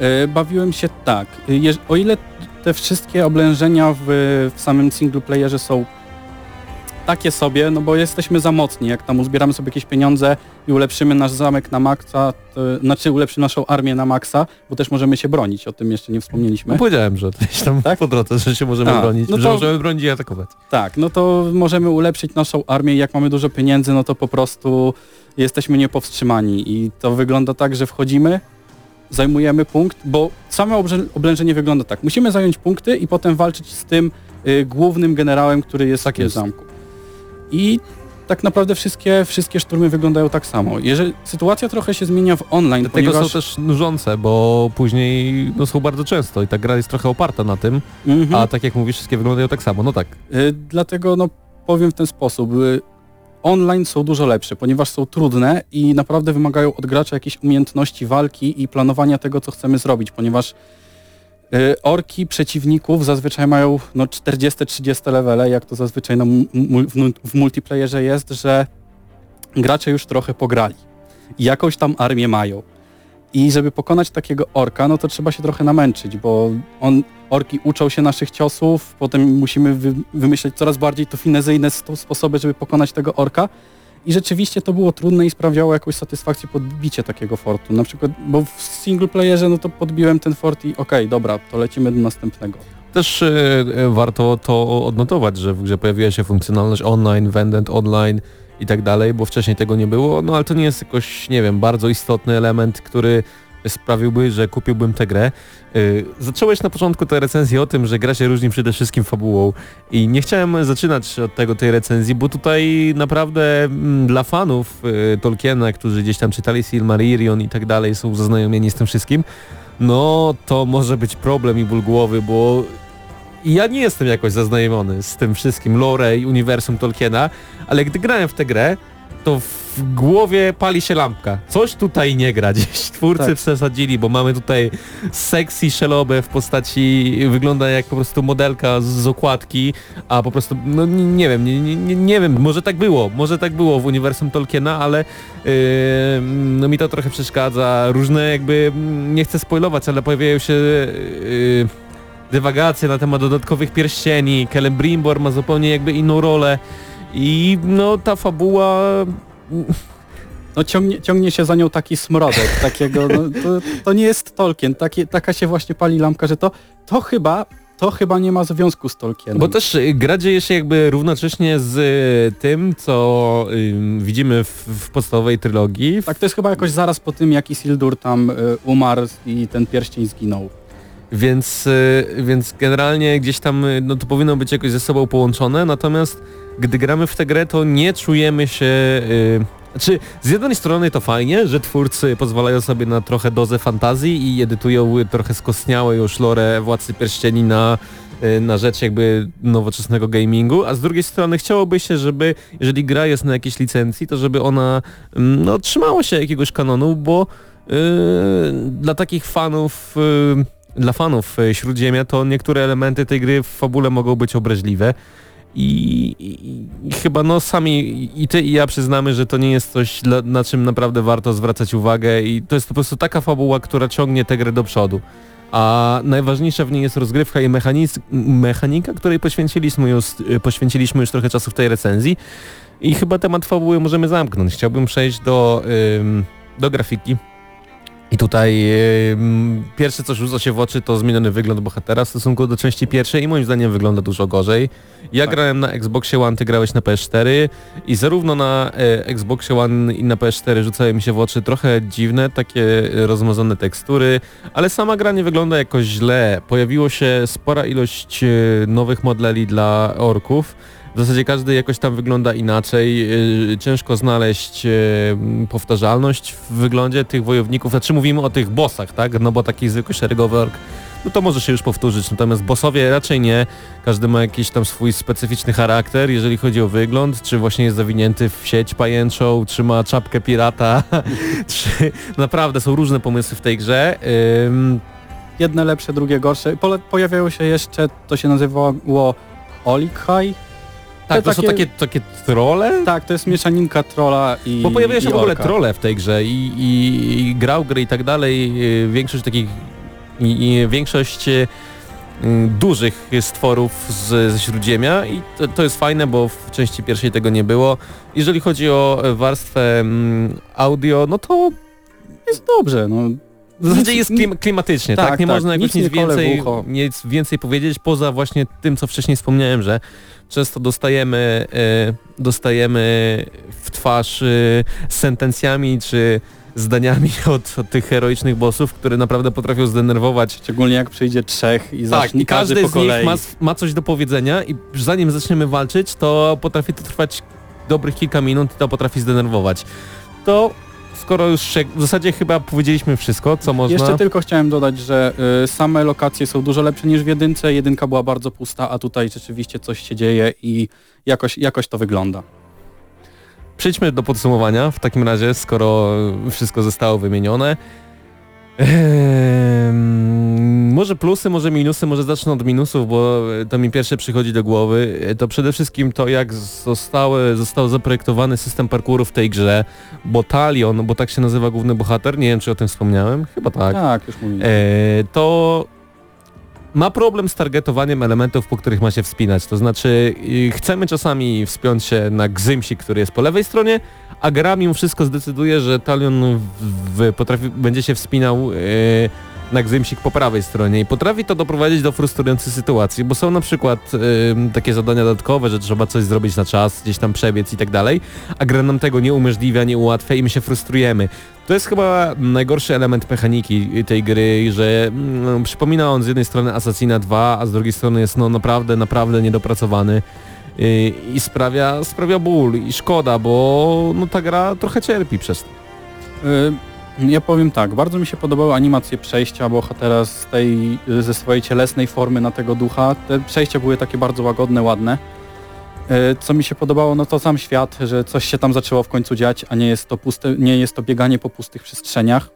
Yy, bawiłem się tak. O ile te wszystkie oblężenia w, w samym single playerze są takie sobie, no bo jesteśmy za mocni. Jak tam uzbieramy sobie jakieś pieniądze i ulepszymy nasz zamek na maksa, to, znaczy ulepszymy naszą armię na maksa, bo też możemy się bronić, o tym jeszcze nie wspomnieliśmy. No powiedziałem, że gdzieś tam tak? po drodze, że się możemy A, bronić, no to, że możemy bronić i atakować. Tak, no to możemy ulepszyć naszą armię i jak mamy dużo pieniędzy, no to po prostu jesteśmy niepowstrzymani i to wygląda tak, że wchodzimy, zajmujemy punkt, bo same oblężenie wygląda tak. Musimy zająć punkty i potem walczyć z tym y, głównym generałem, który jest tak w jest. zamku. I tak naprawdę wszystkie, wszystkie szturmy wyglądają tak samo. Jeżeli sytuacja trochę się zmienia w online, Dlatego ponieważ... są też nużące, bo później no, są bardzo często i ta gra jest trochę oparta na tym, mhm. a tak jak mówisz, wszystkie wyglądają tak samo, no tak. Y, dlatego no powiem w ten sposób. Y, online są dużo lepsze, ponieważ są trudne i naprawdę wymagają od gracza jakiejś umiejętności walki i planowania tego, co chcemy zrobić, ponieważ orki przeciwników zazwyczaj mają no, 40-30 levele, jak to zazwyczaj no, w multiplayerze jest, że gracze już trochę pograli i jakąś tam armię mają. I żeby pokonać takiego orka, no to trzeba się trochę namęczyć, bo on, orki uczą się naszych ciosów, potem musimy wy, wymyśleć coraz bardziej to finezyjne sposoby, żeby pokonać tego orka. I rzeczywiście to było trudne i sprawiało jakąś satysfakcję podbicie takiego fortu. Na przykład, bo w single playerze no to podbiłem ten fort i okej, okay, dobra, to lecimy do następnego. Też yy, warto to odnotować, że w grze pojawiła się funkcjonalność online, vended online i tak dalej, bo wcześniej tego nie było, no ale to nie jest jakoś, nie wiem, bardzo istotny element, który sprawiłby, że kupiłbym tę grę. Yy, zacząłeś na początku tę recenzję o tym, że gra się różni przede wszystkim fabułą i nie chciałem zaczynać od tego tej recenzji, bo tutaj naprawdę mm, dla fanów yy, Tolkiena, którzy gdzieś tam czytali Silmarillion i tak dalej, są zaznajomieni z tym wszystkim, no to może być problem i ból głowy, bo ja nie jestem jakoś zaznajomiony z tym wszystkim lore i uniwersum Tolkiena, ale gdy grałem w tę grę, to w głowie pali się lampka. Coś tutaj nie gra gdzieś. Twórcy Tak. przesadzili, bo mamy tutaj sexy szelobę w postaci, wygląda jak po prostu modelka z, z okładki, a po prostu, no nie, wiem, nie, nie, nie, wiem, może tak było, może tak było w uniwersum Tolkiena, ale yy, no mi to trochę przeszkadza. Różne jakby, nie chcę spoilować, ale pojawiają się yy, dywagacje na temat dodatkowych pierścieni, Celebrimbor ma zupełnie jakby inną rolę i no ta fabuła No ciągnie, ciągnie się za nią taki smrodek, takiego, no, to, to nie jest Tolkien, takie, taka się właśnie pali lampka, że to, to chyba, to chyba nie ma związku z Tolkienem. Bo też y, gra dzieje się jakby równocześnie z y, tym, co y, widzimy w, w podstawowej trylogii. Tak, to jest chyba jakoś zaraz po tym, jak Isildur tam y, umarł i ten pierścień zginął. Więc, y, więc generalnie gdzieś tam y, no to powinno być jakoś ze sobą połączone, natomiast gdy gramy w tę grę, to nie czujemy się... Y, znaczy, z jednej strony to fajnie, że twórcy pozwalają sobie na trochę dozę fantazji i edytują trochę skostniałe już lore Władcy Pierścieni na, y, na rzecz jakby nowoczesnego gamingu, a z drugiej strony chciałoby się, żeby jeżeli gra jest na jakiejś licencji, to żeby ona mm, no, trzymała się jakiegoś kanonu, bo y, dla takich fanów y, dla fanów y, Śródziemia to niektóre elementy tej gry w fabule mogą być obraźliwe. I, i, i chyba no sami i ty i ja przyznamy, że to nie jest coś, dla, na czym naprawdę warto zwracać uwagę i to jest po prostu taka fabuła, która ciągnie tę grę do przodu. A najważniejsza w niej jest rozgrywka i mechanika, której poświęciliśmy już, poświęciliśmy już trochę czasu w tej recenzji. I chyba temat fabuły możemy zamknąć. Chciałbym przejść do, ym, do grafiki. I tutaj ym, pierwsze co rzuca się w oczy to zmieniony wygląd bohatera w stosunku do części pierwszej i moim zdaniem wygląda dużo gorzej. Ja Tak. grałem na Xboxie One, ty grałeś na PS4 i zarówno na e, Xboxie One i na PS4 rzucały mi się w oczy trochę dziwne, takie e, rozmazane tekstury, ale sama gra nie wygląda jakoś źle. Pojawiło się spora ilość e, nowych modeli dla orków. W zasadzie każdy jakoś tam wygląda inaczej. Yy, Ciężko znaleźć yy, powtarzalność w wyglądzie tych wojowników. Znaczy mówimy o tych bossach, tak? No bo taki zwykły szeregowy ork, no to może się już powtórzyć. Natomiast bossowie raczej nie. Każdy ma jakiś tam swój specyficzny charakter, jeżeli chodzi o wygląd, czy właśnie jest zawinięty w sieć pajęczą, czy ma czapkę pirata, czy naprawdę są różne pomysły w tej grze. Ym, Jedne lepsze, drugie gorsze. Pole, pojawiają się jeszcze, to się nazywało Olikhaj. Tak, to są takie, takie trole? Tak, to jest mieszaninka trolla i Bo pojawiają się w ogóle orka. trolle w tej grze i, i, i grał gry i tak dalej. y, Większość takich, i, i większość y, dużych stworów z, ze Śródziemia i to, to jest fajne, bo w części pierwszej tego nie było. Jeżeli chodzi o warstwę mm, audio, no to Jest dobrze, no. W zasadzie Nic- jest klim, klimatycznie, tak? tak, Nie tak, można jakoś nic nic więcej, nic więcej powiedzieć, poza właśnie tym, co wcześniej wspomniałem, że często dostajemy, e, dostajemy w twarz e, sentencjami czy zdaniami od, od tych heroicznych bossów, które naprawdę potrafią zdenerwować. Szczególnie jak przyjdzie trzech i Tak, zacznie każdy po z nich ma, ma coś do powiedzenia i zanim zaczniemy walczyć, to potrafi to trwać dobrych kilka minut i to potrafi zdenerwować. To skoro już się, w zasadzie chyba powiedzieliśmy wszystko, co można... Jeszcze tylko chciałem dodać, że y, same lokacje są dużo lepsze niż w jedynce. Jedynka była bardzo pusta, a tutaj rzeczywiście coś się dzieje i jakoś, jakoś to wygląda. Przejdźmy do podsumowania w takim razie, skoro wszystko zostało wymienione. Ehm, może plusy, może minusy, może zacznę od minusów, bo to mi pierwsze przychodzi do głowy. To przede wszystkim to, jak zostały, został zaprojektowany system parkouru w tej grze, bo Talion, bo tak się nazywa główny bohater, nie wiem czy o tym wspomniałem, chyba tak. Tak, już mówiłem. E, to ma problem z targetowaniem elementów, po których ma się wspinać. To znaczy chcemy czasami wspiąć się na gzymsi, który jest po lewej stronie, a gra mimo wszystko zdecyduje, że talion w, potrafi, będzie się wspinał y, na gzymsik po prawej stronie i potrafi to doprowadzić do frustrujących sytuacji, bo są na przykład y, takie zadania dodatkowe, że trzeba coś zrobić na czas, gdzieś tam przebiec i tak dalej, a gra nam tego nie umożliwia, nie ułatwia i my się frustrujemy. To jest chyba najgorszy element mechaniki tej gry, że mm, przypomina on z jednej strony Assassina 2, a z drugiej strony jest no naprawdę, naprawdę niedopracowany yy, i sprawia, sprawia ból i szkoda, bo no, ta gra trochę cierpi przez to. Y, Ja powiem tak, bardzo mi się podobały animacje przejścia bohatera z tej, ze swojej cielesnej formy na tego ducha. Te przejścia były takie bardzo łagodne, ładne. E, Co mi się podobało, no to sam świat, że coś się tam zaczęło w końcu dziać, a nie jest to, puste, nie jest to bieganie po pustych przestrzeniach.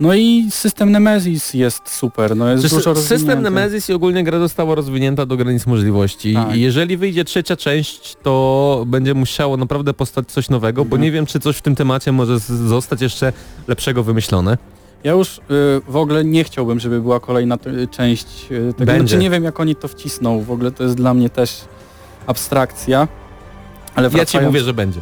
No i system Nemesis jest super, no jest dużo system. Nemesis i ogólnie gra została rozwinięta do granic możliwości Tak. i jeżeli wyjdzie trzecia część, to będzie musiało naprawdę powstać coś nowego, bo Mhm. nie wiem, czy coś w tym temacie może zostać jeszcze lepszego wymyślone. Ja już y, w ogóle nie chciałbym, żeby była kolejna część y, tego. Będzie. Znaczy nie wiem jak oni to wcisną, w ogóle to jest dla mnie też abstrakcja. Ale Ja ci wracając, mówię, że będzie.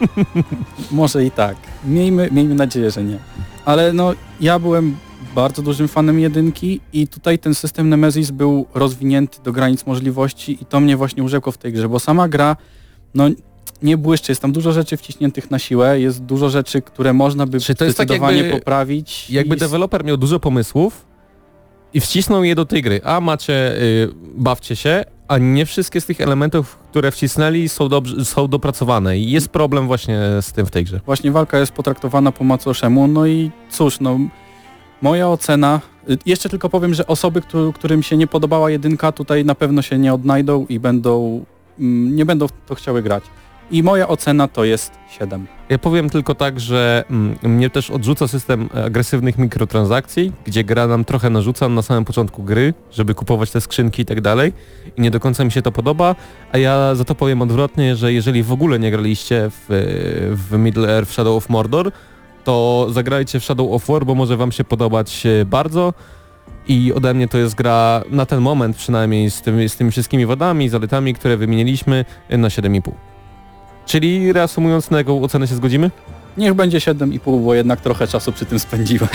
Może i tak. Miejmy, miejmy nadzieję, że nie. Ale no ja byłem bardzo dużym fanem jedynki i tutaj ten system Nemesis był rozwinięty do granic możliwości i to mnie właśnie urzekło w tej grze, bo sama gra no nie błyszczy, jest tam dużo rzeczy wciśniętych na siłę, jest dużo rzeczy, które można by Czy to jest tak jakby- poprawić. Jakby i deweloper miał dużo pomysłów i wcisnął je do tej gry. A macie, y, bawcie się, a nie wszystkie z tych elementów, które wcisnęli są, dobrze, są dopracowane i jest problem właśnie z tym w tej grze. Właśnie walka jest potraktowana po macoszemu, no i cóż, no moja ocena, y, jeszcze tylko powiem, że osoby, któ- którym się nie podobała jedynka, tutaj na pewno się nie odnajdą i będą, mm, nie będą w to chciały grać. I moja ocena to jest 7. Ja powiem tylko tak, że mm, mnie też odrzuca system agresywnych mikrotransakcji, gdzie gra nam trochę narzuca na samym początku gry, żeby kupować te skrzynki i tak dalej i nie do końca mi się to podoba, a ja za to powiem odwrotnie, że jeżeli w ogóle nie graliście w, w Middle Earth Shadow of Mordor, to zagrajcie w Shadow of War, bo może wam się podobać e, bardzo i ode mnie to jest gra na ten moment przynajmniej z, tymi z tymi wszystkimi wadami, zaletami, które wymieniliśmy na 7,5. Czyli reasumując, na jaką ocenę się zgodzimy? Niech będzie 7,5, bo jednak trochę czasu przy tym spędziłem.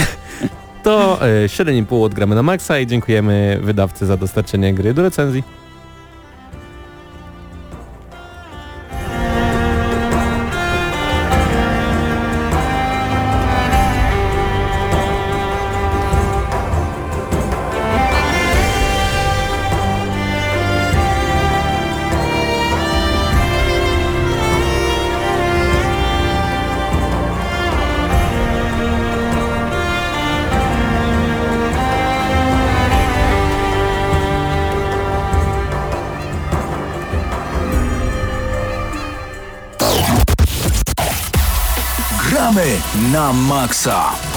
To e, 7,5 odgramy na maksa i dziękujemy wydawcy za dostarczenie gry do recenzji. Maksa.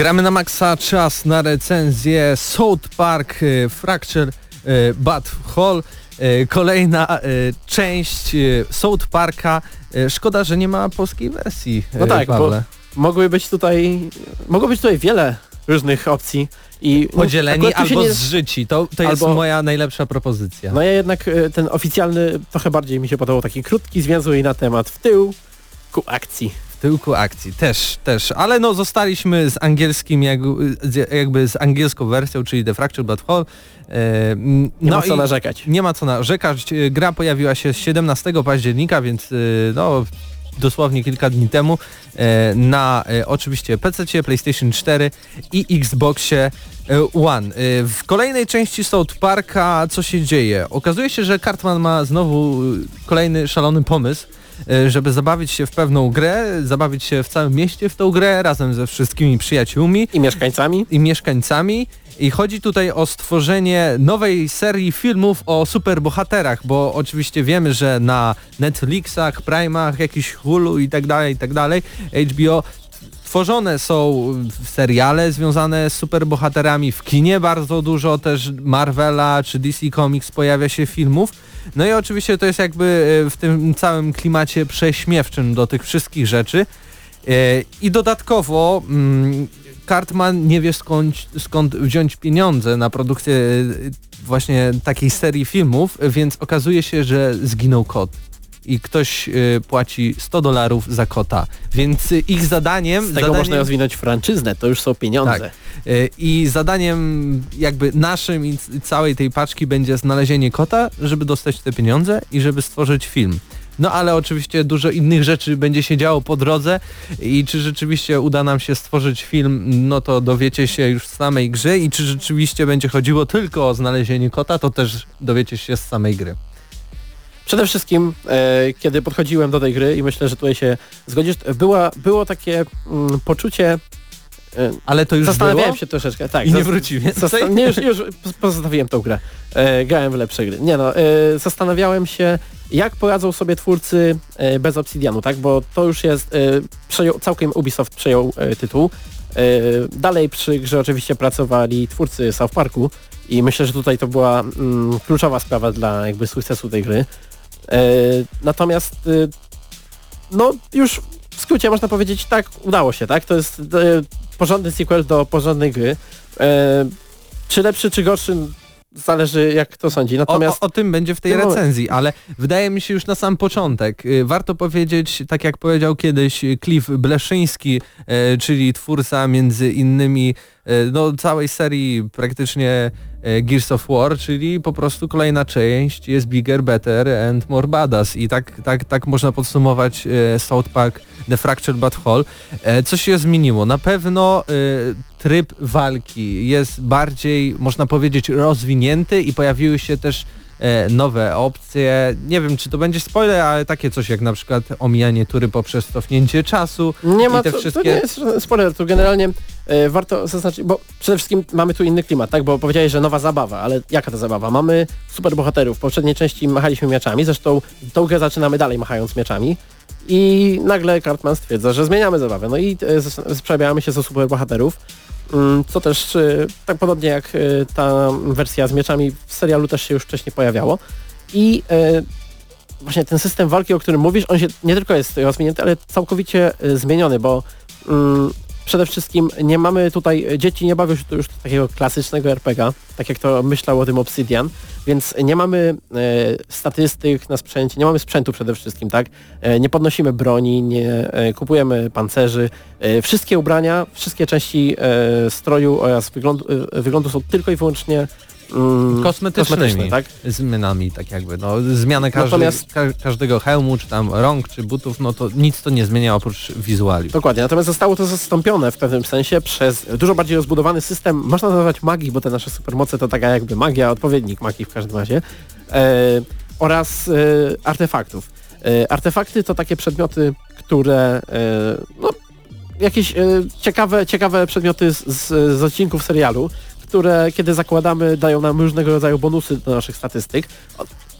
Gramy na maksa, czas na recenzję South Park e, Fracture e, Bad Hall. E, Kolejna część South Parka. Szkoda, że nie ma polskiej wersji. No tak, bo Pawle. mogły być tutaj, mogło być tutaj wiele różnych opcji i Podzieleni albo nie- zżyci. To, to jest albo- moja najlepsza propozycja. No ja jednak ten oficjalny trochę bardziej mi się podobał, taki krótki, zwięzły na temat w tył ku akcji. Tyłku akcji, też, też, ale no zostaliśmy z angielskim, jak, z- jakby z angielską wersją, czyli The Fractured But Whole. E, mm, Nie no ma co i narzekać. Nie ma co narzekać. E, Gra pojawiła się 17 października, więc e, no dosłownie kilka dni temu e, na oczywiście PC, PlayStation 4 i Xboxie One. W kolejnej części South Parka co się dzieje? Okazuje się, że Cartman ma znowu kolejny szalony pomysł, żeby zabawić się w pewną grę, zabawić się w całym mieście w tą grę razem ze wszystkimi przyjaciółmi I mieszkańcami. i mieszkańcami. I chodzi tutaj o stworzenie nowej serii filmów o superbohaterach, bo oczywiście wiemy, że na Netflixach, Prime'ach, jakiś Hulu i tak dalej, i tak dalej, HBO tworzone są seriale związane z superbohaterami, w kinie bardzo dużo też Marvela czy DC Comics pojawia się filmów. No i oczywiście to jest jakby e, w tym całym klimacie prześmiewczym do tych wszystkich rzeczy. E, I dodatkowo mm, Cartman nie wie skąd, skąd wziąć pieniądze na produkcję e, właśnie takiej serii filmów, więc okazuje się, że zginął kot. I ktoś y, płaci 100 dolarów za kota. Więc y, ich zadaniem... Z tego zadaniem, można rozwinąć franczyznę, to już są pieniądze. Tak. Y, I zadaniem jakby naszym i całej tej paczki będzie znalezienie kota, żeby dostać te pieniądze i żeby stworzyć film. No ale oczywiście dużo innych rzeczy będzie się działo po drodze i czy rzeczywiście uda nam się stworzyć film, no to dowiecie się już z samej gry i czy rzeczywiście będzie chodziło tylko o znalezienie kota, to też dowiecie się z samej gry. Przede wszystkim, e, kiedy podchodziłem do tej gry i myślę, że tutaj się zgodzisz, była, było takie mm, poczucie... E, Ale to już Zastanawiałem było? się troszeczkę, tak. I nie zas- wróci więcej? zasta- nie, już, już pozostawiłem tą grę. E, grałem w lepsze gry. Nie no, e, zastanawiałem się, jak poradzą sobie twórcy e, bez Obsidianu, tak? Bo to już jest, przejął, całkiem Ubisoft przejął tytuł. Dalej przy grze oczywiście pracowali twórcy South Parku i myślę, że tutaj to była mm, kluczowa sprawa dla jakby sukcesu tej gry. E, natomiast e, no już w skrócie można powiedzieć tak, udało się, tak? To jest e, porządny sequel do porządnej gry. Czy lepszy, czy gorszy, zależy jak kto sądzi. Natomiast O, o, o tym będzie w tej No. recenzji, ale wydaje mi się już na sam początek. y, Warto powiedzieć, tak jak powiedział kiedyś Cliff Bleszyński, czyli twórca między innymi no, całej serii praktycznie Gears of War, czyli po prostu kolejna część jest bigger, better and more badass i tak, tak, tak można podsumować e, South Park The Fractured But Whole. E, Co się zmieniło? Na pewno e, tryb walki jest bardziej, można powiedzieć, rozwinięty i pojawiły się też e, nowe opcje. Nie wiem, czy to będzie spoiler, ale takie coś jak na przykład omijanie tury poprzez cofnięcie czasu. Nie ma te to, wszystkie... to nie jest spoiler, tu generalnie e, warto zaznaczyć, bo przede wszystkim mamy tu inny klimat, tak? Bo powiedziałeś, że nowa zabawa, ale jaka to zabawa? Mamy superbohaterów, w poprzedniej części machaliśmy mieczami, zresztą tą grę zaczynamy dalej machając mieczami i nagle Cartman stwierdza, że zmieniamy zabawę, no i e, przebieramy się za superbohaterów, co też e, tak podobnie jak e, ta wersja z mieczami w serialu też się już wcześniej pojawiało. I e, właśnie ten system walki, o którym mówisz, on się nie tylko jest rozwinięty, ale całkowicie y, zmieniony, bo mm, przede wszystkim nie mamy tutaj, dzieci nie bawią się tu już takiego klasycznego RPGa, tak jak to myślał o tym Obsidian, więc nie mamy e, statystyk na sprzęcie, nie mamy sprzętu przede wszystkim, tak? E, nie podnosimy broni, nie e, kupujemy pancerzy, e, wszystkie ubrania, wszystkie części e, stroju oraz wyglądu, e, wyglądu są tylko i wyłącznie mm, kosmetycznymi kosmetyczne, tak? zmianami, tak jakby, no zmianę każdy, Natomiast- ka każdego hełmu, czy tam rąk, czy butów, no to nic to nie zmienia oprócz wizuali. Dokładnie, natomiast zostało to zastąpione w pewnym sensie przez dużo bardziej rozbudowany system, można nazwać magii, bo te nasze supermoce to taka jakby magia, odpowiednik magii w każdym razie, e, oraz e, artefaktów. E, artefakty to takie przedmioty, które e, no, jakieś e, ciekawe, ciekawe przedmioty z, z, z odcinków serialu, które kiedy zakładamy dają nam różnego rodzaju bonusy do naszych statystyk.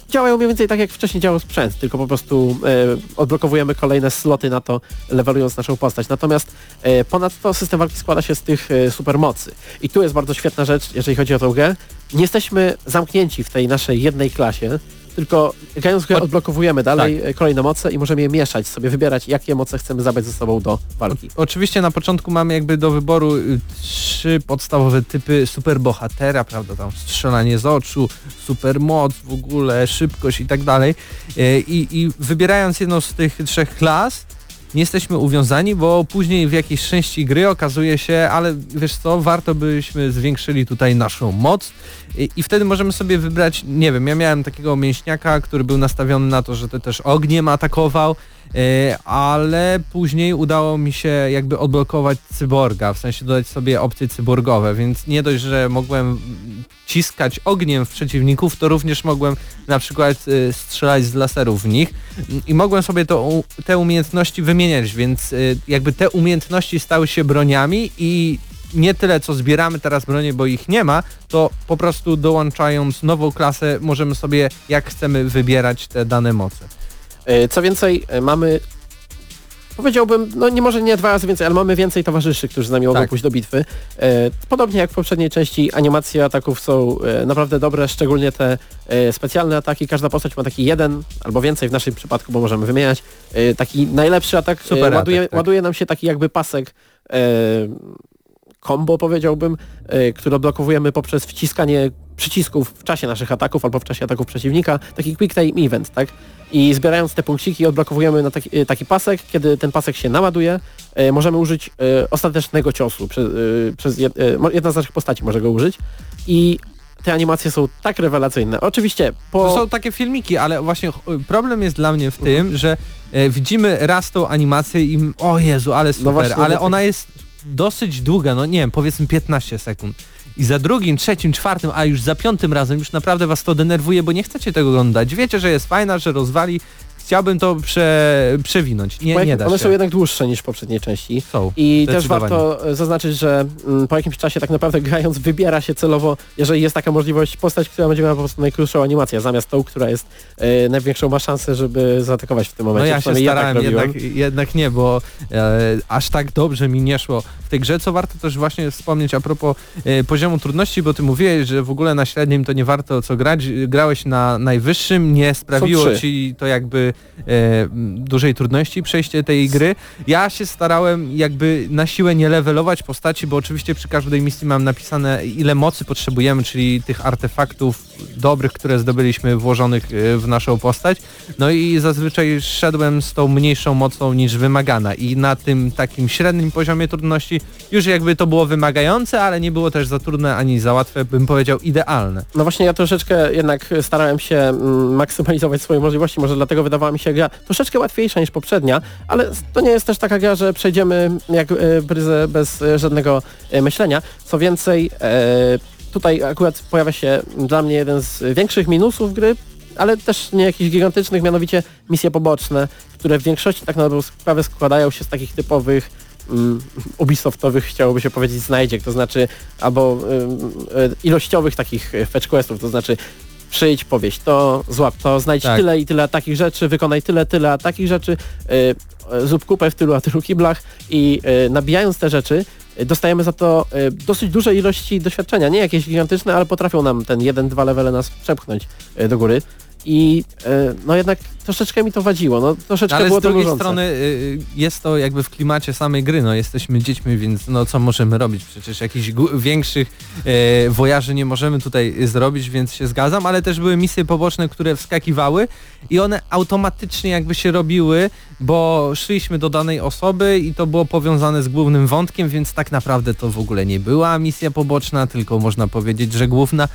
Działają mniej więcej tak jak wcześniej działał sprzęt, tylko po prostu e, odblokowujemy kolejne sloty na to, levelując naszą postać. Natomiast e, ponadto system walki składa się z tych e, supermocy. I tu jest bardzo świetna rzecz, jeżeli chodzi o tą grę. Nie jesteśmy zamknięci w tej naszej jednej klasie, tylko grając grę odblokowujemy dalej e, kolejne moce i możemy je mieszać, sobie wybierać, jakie moce chcemy zabrać ze sobą do walki. Oczywiście na początku mamy jakby do wyboru y, trzy podstawowe typy superbohatera, prawda, tam strzelanie z oczu, supermoc w ogóle, szybkość i tak dalej. Y, I, I wybierając jedną z tych trzech klas, nie jesteśmy uwiązani, bo później w jakiejś części gry okazuje się, ale wiesz co, warto byśmy zwiększyli tutaj naszą moc i, i wtedy możemy sobie wybrać, nie wiem, ja miałem takiego mięśniaka, który był nastawiony na to, że to też ogniem atakował, e, ale później udało mi się jakby odblokować cyborga, w sensie dodać sobie opcje cyborgowe, więc nie dość, że mogłem ciskać ogniem w przeciwników, to również mogłem na przykład e, strzelać z laserów w nich. I mogłem sobie to, te umiejętności wymieniać, więc e, jakby te umiejętności stały się broniami i nie tyle co zbieramy teraz bronię, bo ich nie ma, to po prostu dołączając nową klasę możemy sobie jak chcemy wybierać te dane moce. E, Co więcej, e, mamy powiedziałbym, no nie może nie dwa razy więcej, ale mamy więcej towarzyszy, którzy z nami mogą Tak. pójść do bitwy. E, Podobnie jak w poprzedniej części animacje ataków są e, naprawdę dobre, szczególnie te e, specjalne ataki. Każda postać ma taki jeden albo więcej w naszym przypadku, bo możemy wymieniać. Taki najlepszy atak, Super ładuje, atak, tak. ładuje nam się taki jakby pasek combo powiedziałbym, e, które odblokowujemy poprzez wciskanie przycisków w czasie naszych ataków albo w czasie ataków przeciwnika, taki quick time event, tak? I zbierając te punkciki odblokowujemy na taki, e, taki pasek, kiedy ten pasek się naładuje, e, możemy użyć e, ostatecznego ciosu, przez, e, przez jed, jedna z naszych postaci może go użyć i te animacje są tak rewelacyjne. Oczywiście po... To są takie filmiki, ale właśnie problem jest dla mnie w tym, że e, widzimy raz tą animację i o Jezu, ale super, właśnie, ale no ona jest dosyć długa, no nie wiem, powiedzmy 15 sekund. I za drugim, trzecim, czwartym, a już za piątym razem już naprawdę was to denerwuje, bo nie chcecie tego oglądać. Wiecie, że jest fajna, że rozwali. Chciałbym to prze, przewinąć. Nie, nie da one się. są jednak dłuższe niż w poprzedniej części. Są, I też warto zaznaczyć, że mm, po jakimś czasie tak naprawdę grając wybiera się celowo, jeżeli jest taka możliwość, postać, która będzie miała po prostu najkrótszą animację, zamiast tą, która jest e, największą ma szansę, żeby zaatakować w tym No momencie. ja się starałem, tak robiłem. jednak, jednak nie, bo e, aż tak dobrze mi nie szło w tej grze, co warto też właśnie wspomnieć a propos e, poziomu trudności, bo ty mówiłeś, że w ogóle na średnim to nie warto co grać, grałeś na najwyższym, nie sprawiło ci to jakby dużej trudności przejście tej gry. Ja się starałem jakby na siłę nie levelować postaci, bo oczywiście przy każdej misji mam napisane ile mocy potrzebujemy, czyli tych artefaktów dobrych, które zdobyliśmy włożonych e, w naszą postać. No i zazwyczaj szedłem z tą mniejszą mocą niż wymagana i na tym takim średnim poziomie trudności już jakby to było wymagające, ale nie było też za trudne ani za łatwe, bym powiedział idealne. No właśnie ja troszeczkę jednak starałem się mm, maksymalizować swoje możliwości, może dlatego mi się gra troszeczkę łatwiejsza niż poprzednia, ale to nie jest też taka gra, że przejdziemy jak e, bryzę bez e, żadnego e, myślenia. Co więcej, tutaj akurat pojawia się dla mnie jeden z większych minusów gry, ale też nie jakichś gigantycznych, mianowicie misje poboczne, które w większości tak na dobrą składają się z takich typowych mm, Ubisoftowych chciałoby się powiedzieć znajdziek, to znaczy albo ilościowych takich fetch questów, to znaczy przyjdź, powieść to, złap to, znajdź Tak. tyle i tyle takich rzeczy, wykonaj tyle, tyle takich rzeczy, y, y, zrób kupę w tylu a tylu kiblach i y, nabijając te rzeczy y, dostajemy za to y, dosyć duże ilości doświadczenia, nie jakieś gigantyczne, ale potrafią nam ten jeden, dwa levele nas przepchnąć y, do góry. I y, no jednak troszeczkę mi to wadziło, no troszeczkę Ale było z drugiej strony y, jest to jakby w klimacie samej gry, no jesteśmy dziećmi, więc no co możemy robić? Przecież jakichś większych e, wojaży nie możemy tutaj zrobić, więc się zgadzam, ale też były misje poboczne, które wskakiwały i one automatycznie jakby się robiły, bo szliśmy do danej osoby i to było powiązane z głównym wątkiem, więc tak naprawdę to w ogóle nie była misja poboczna, tylko można powiedzieć, że główna.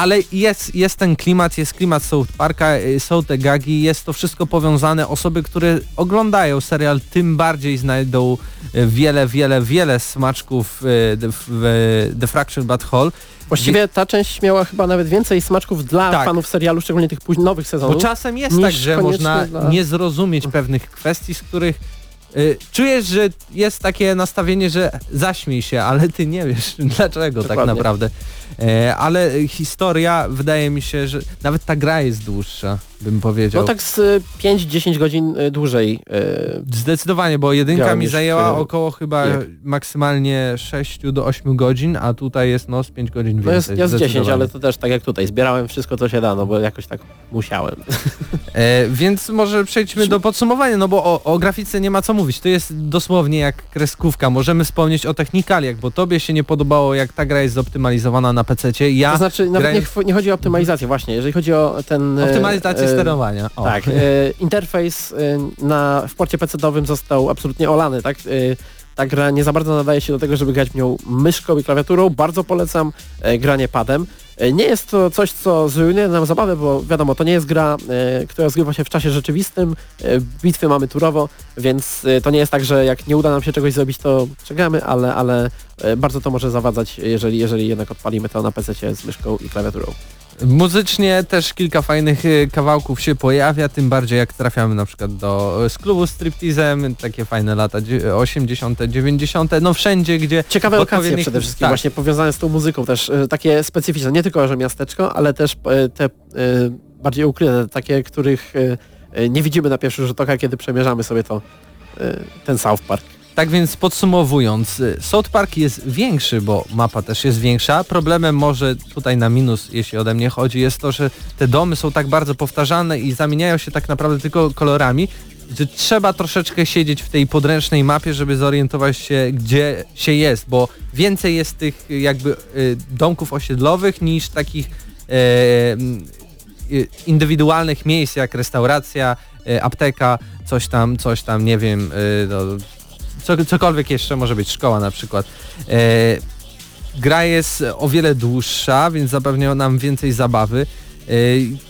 Ale jest, jest ten klimat, jest klimat South Parka, y, są te gagi, jest to wszystko powiązane. Osoby, które oglądają serial, tym bardziej znajdą y, wiele, wiele, wiele smaczków The, w The Fractured But Whole. Właściwie ta część miała chyba nawet więcej smaczków dla Tak. fanów serialu, szczególnie tych póź- nowych sezonów. Bo czasem jest tak, że można dla- nie zrozumieć pewnych kwestii, z których y, czujesz, że jest takie nastawienie, że zaśmiej się, ale ty nie wiesz dlaczego tak Dokładnie. naprawdę. E, ale historia, wydaje mi się, że nawet ta gra jest dłuższa, bym powiedział. No tak z y, 5-10 godzin y, dłużej. Zdecydowanie, bo jedynka mi zajęła około chyba jak? maksymalnie 6 do 8 godzin, a tutaj jest no z 5 godzin No jest, więcej. jest 10, zdecydowanie. ale to też tak jak tutaj. Zbierałem wszystko co się da, no bo jakoś tak musiałem. E, więc może przejdźmy do podsumowania, no bo o, o grafice nie ma co mówić. To jest dosłownie jak kreskówka. Możemy wspomnieć o technikaliach, bo tobie się nie podobało jak ta gra jest zoptymalizowana na PC. Ja to znaczy nawet grałem- nie, nie chodzi o optymalizację właśnie, jeżeli chodzi o ten... e, Optymalizację e, sterowania. O. Tak, e, interfejs e, na, w porcie PC-owym został absolutnie olany, tak? E, ta gra nie za bardzo nadaje się do tego, żeby grać w nią myszką i klawiaturą. Bardzo polecam granie padem. E, Nie jest to coś, co zrujnuje nam zabawę, bo wiadomo, to nie jest gra, e, która rozgrywa się w czasie rzeczywistym. E, bitwy mamy turowo, więc to nie jest tak, że jak nie uda nam się czegoś zrobić, to przegramy, ale, ale bardzo to może zawadzać, jeżeli, jeżeli jednak odpalimy to na PC z myszką i klawiaturą. Muzycznie też kilka fajnych y, kawałków się pojawia, tym bardziej jak trafiamy na przykład do y, z klubu striptizem, takie fajne lata dzie- 80., 90., no wszędzie, gdzie Ciekawe odpowiednich- przede wszystkim, tak. właśnie powiązane z tą muzyką też, e, takie specyficzne, nie tylko, że miasteczko, ale też te bardziej ukryte, takie, których nie widzimy na pierwszy rzut oka, kiedy przemierzamy sobie to, ten South Park. Tak więc podsumowując, y, South Park jest większy, bo mapa też jest większa. Problemem może tutaj na minus, jeśli ode mnie chodzi, jest to, że te domy są tak bardzo powtarzane i zamieniają się tak naprawdę tylko kolorami. że trzeba troszeczkę siedzieć w tej podręcznej mapie, żeby zorientować się, gdzie się jest, bo więcej jest tych jakby y, domków osiedlowych niż takich e, y, indywidualnych miejsc jak restauracja, y, apteka, coś tam, coś tam, nie wiem, y, no, cokolwiek jeszcze może być, szkoła na przykład. E, gra jest o wiele dłuższa, więc zapewnia nam więcej zabawy. E,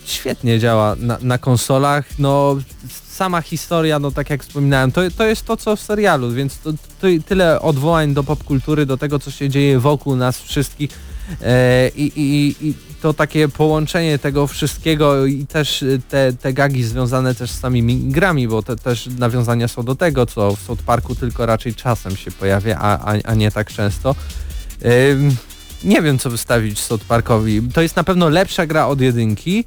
świetnie działa na, na konsolach, no sama historia, no tak jak wspominałem, to, to jest to co w serialu, więc to, to tyle odwołań do popkultury, do tego co się dzieje wokół nas wszystkich e, i, i, i to takie połączenie tego wszystkiego i też te, te gagi związane też z samymi grami, bo te też nawiązania są do tego, co w South Parku tylko raczej czasem się pojawia, a, a, a nie tak często. Ym, nie wiem co wystawić South Parkowi. To jest na pewno lepsza gra od jedynki,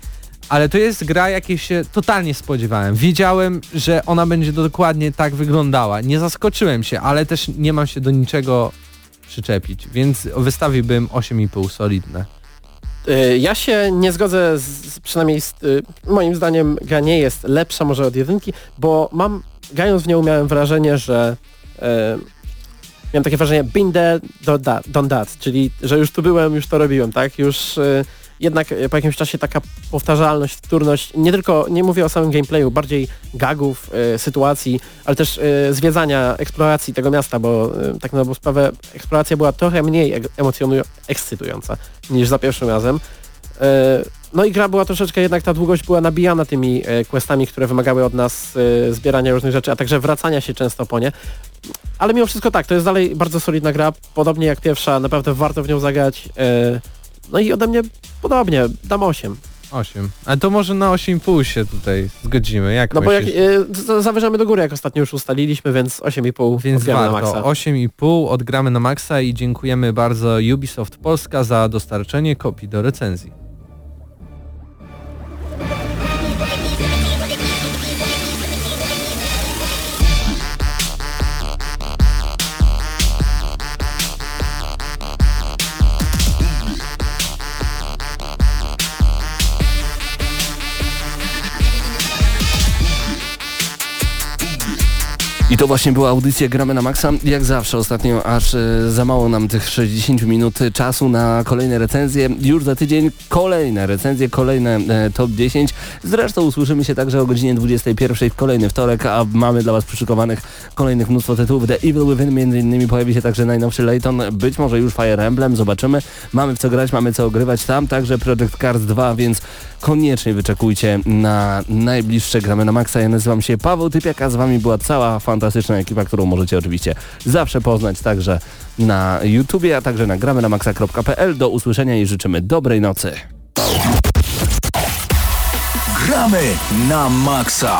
ale to jest gra, jakiej się totalnie spodziewałem. Wiedziałem, że ona będzie dokładnie tak wyglądała. Nie zaskoczyłem się, ale też nie mam się do niczego przyczepić, więc wystawiłbym 8,5 solidne. Y, Ja się nie zgodzę, z, przynajmniej z, y, moim zdaniem gra nie jest lepsza może od jedynki, bo mam, grając w nią miałem wrażenie, że e, miałem takie wrażenie been there, done that, that, czyli że już tu byłem, już to robiłem, tak? Już e, jednak e, po jakimś czasie taka powtarzalność, wtórność, nie tylko, nie mówię o samym gameplayu, bardziej gagów, e, sytuacji, ale też e, zwiedzania, eksploracji tego miasta, bo e, tak na dobrą sprawę eksploracja była trochę mniej emocjonująca, ekscytująca niż za pierwszym razem. No i gra była troszeczkę, jednak ta długość była nabijana tymi questami, które wymagały od nas zbierania różnych rzeczy, a także wracania się często po nie. Ale mimo wszystko tak, to jest dalej bardzo solidna gra, podobnie jak pierwsza, naprawdę warto w nią zagrać. No i ode mnie podobnie, dam 8. 8. A to może na 8,5 się tutaj zgodzimy. Jak No bo jak myślisz? z- zawyżamy do góry, jak ostatnio już ustaliliśmy, więc 8,5 Więc odgramy na warto. maksa. 8,5 odgramy na maksa i dziękujemy bardzo Ubisoft Polska za dostarczenie kopii do recenzji. I to właśnie była audycja Gramy na Maxa. Jak zawsze ostatnio aż e, za mało nam tych 60 minut czasu na kolejne recenzje. Już za tydzień kolejne recenzje, kolejne e, top 10. Zresztą usłyszymy się także o godzinie 21 w kolejny wtorek, a mamy dla Was przyszykowanych kolejnych mnóstwo tytułów. The Evil Within między innymi pojawi się także najnowszy Layton, być może już Fire Emblem, zobaczymy. Mamy w co grać, mamy co ogrywać tam, także Project Cars 2, więc koniecznie wyczekujcie na najbliższe Gramy na Maxa. Ja nazywam się Paweł Typiak, a z Wami była cała fantastyczna ekipa, którą możecie oczywiście zawsze poznać także na YouTubie, a także na gramy na maxa.pl. Do usłyszenia i życzymy dobrej nocy. Gramy na maksa.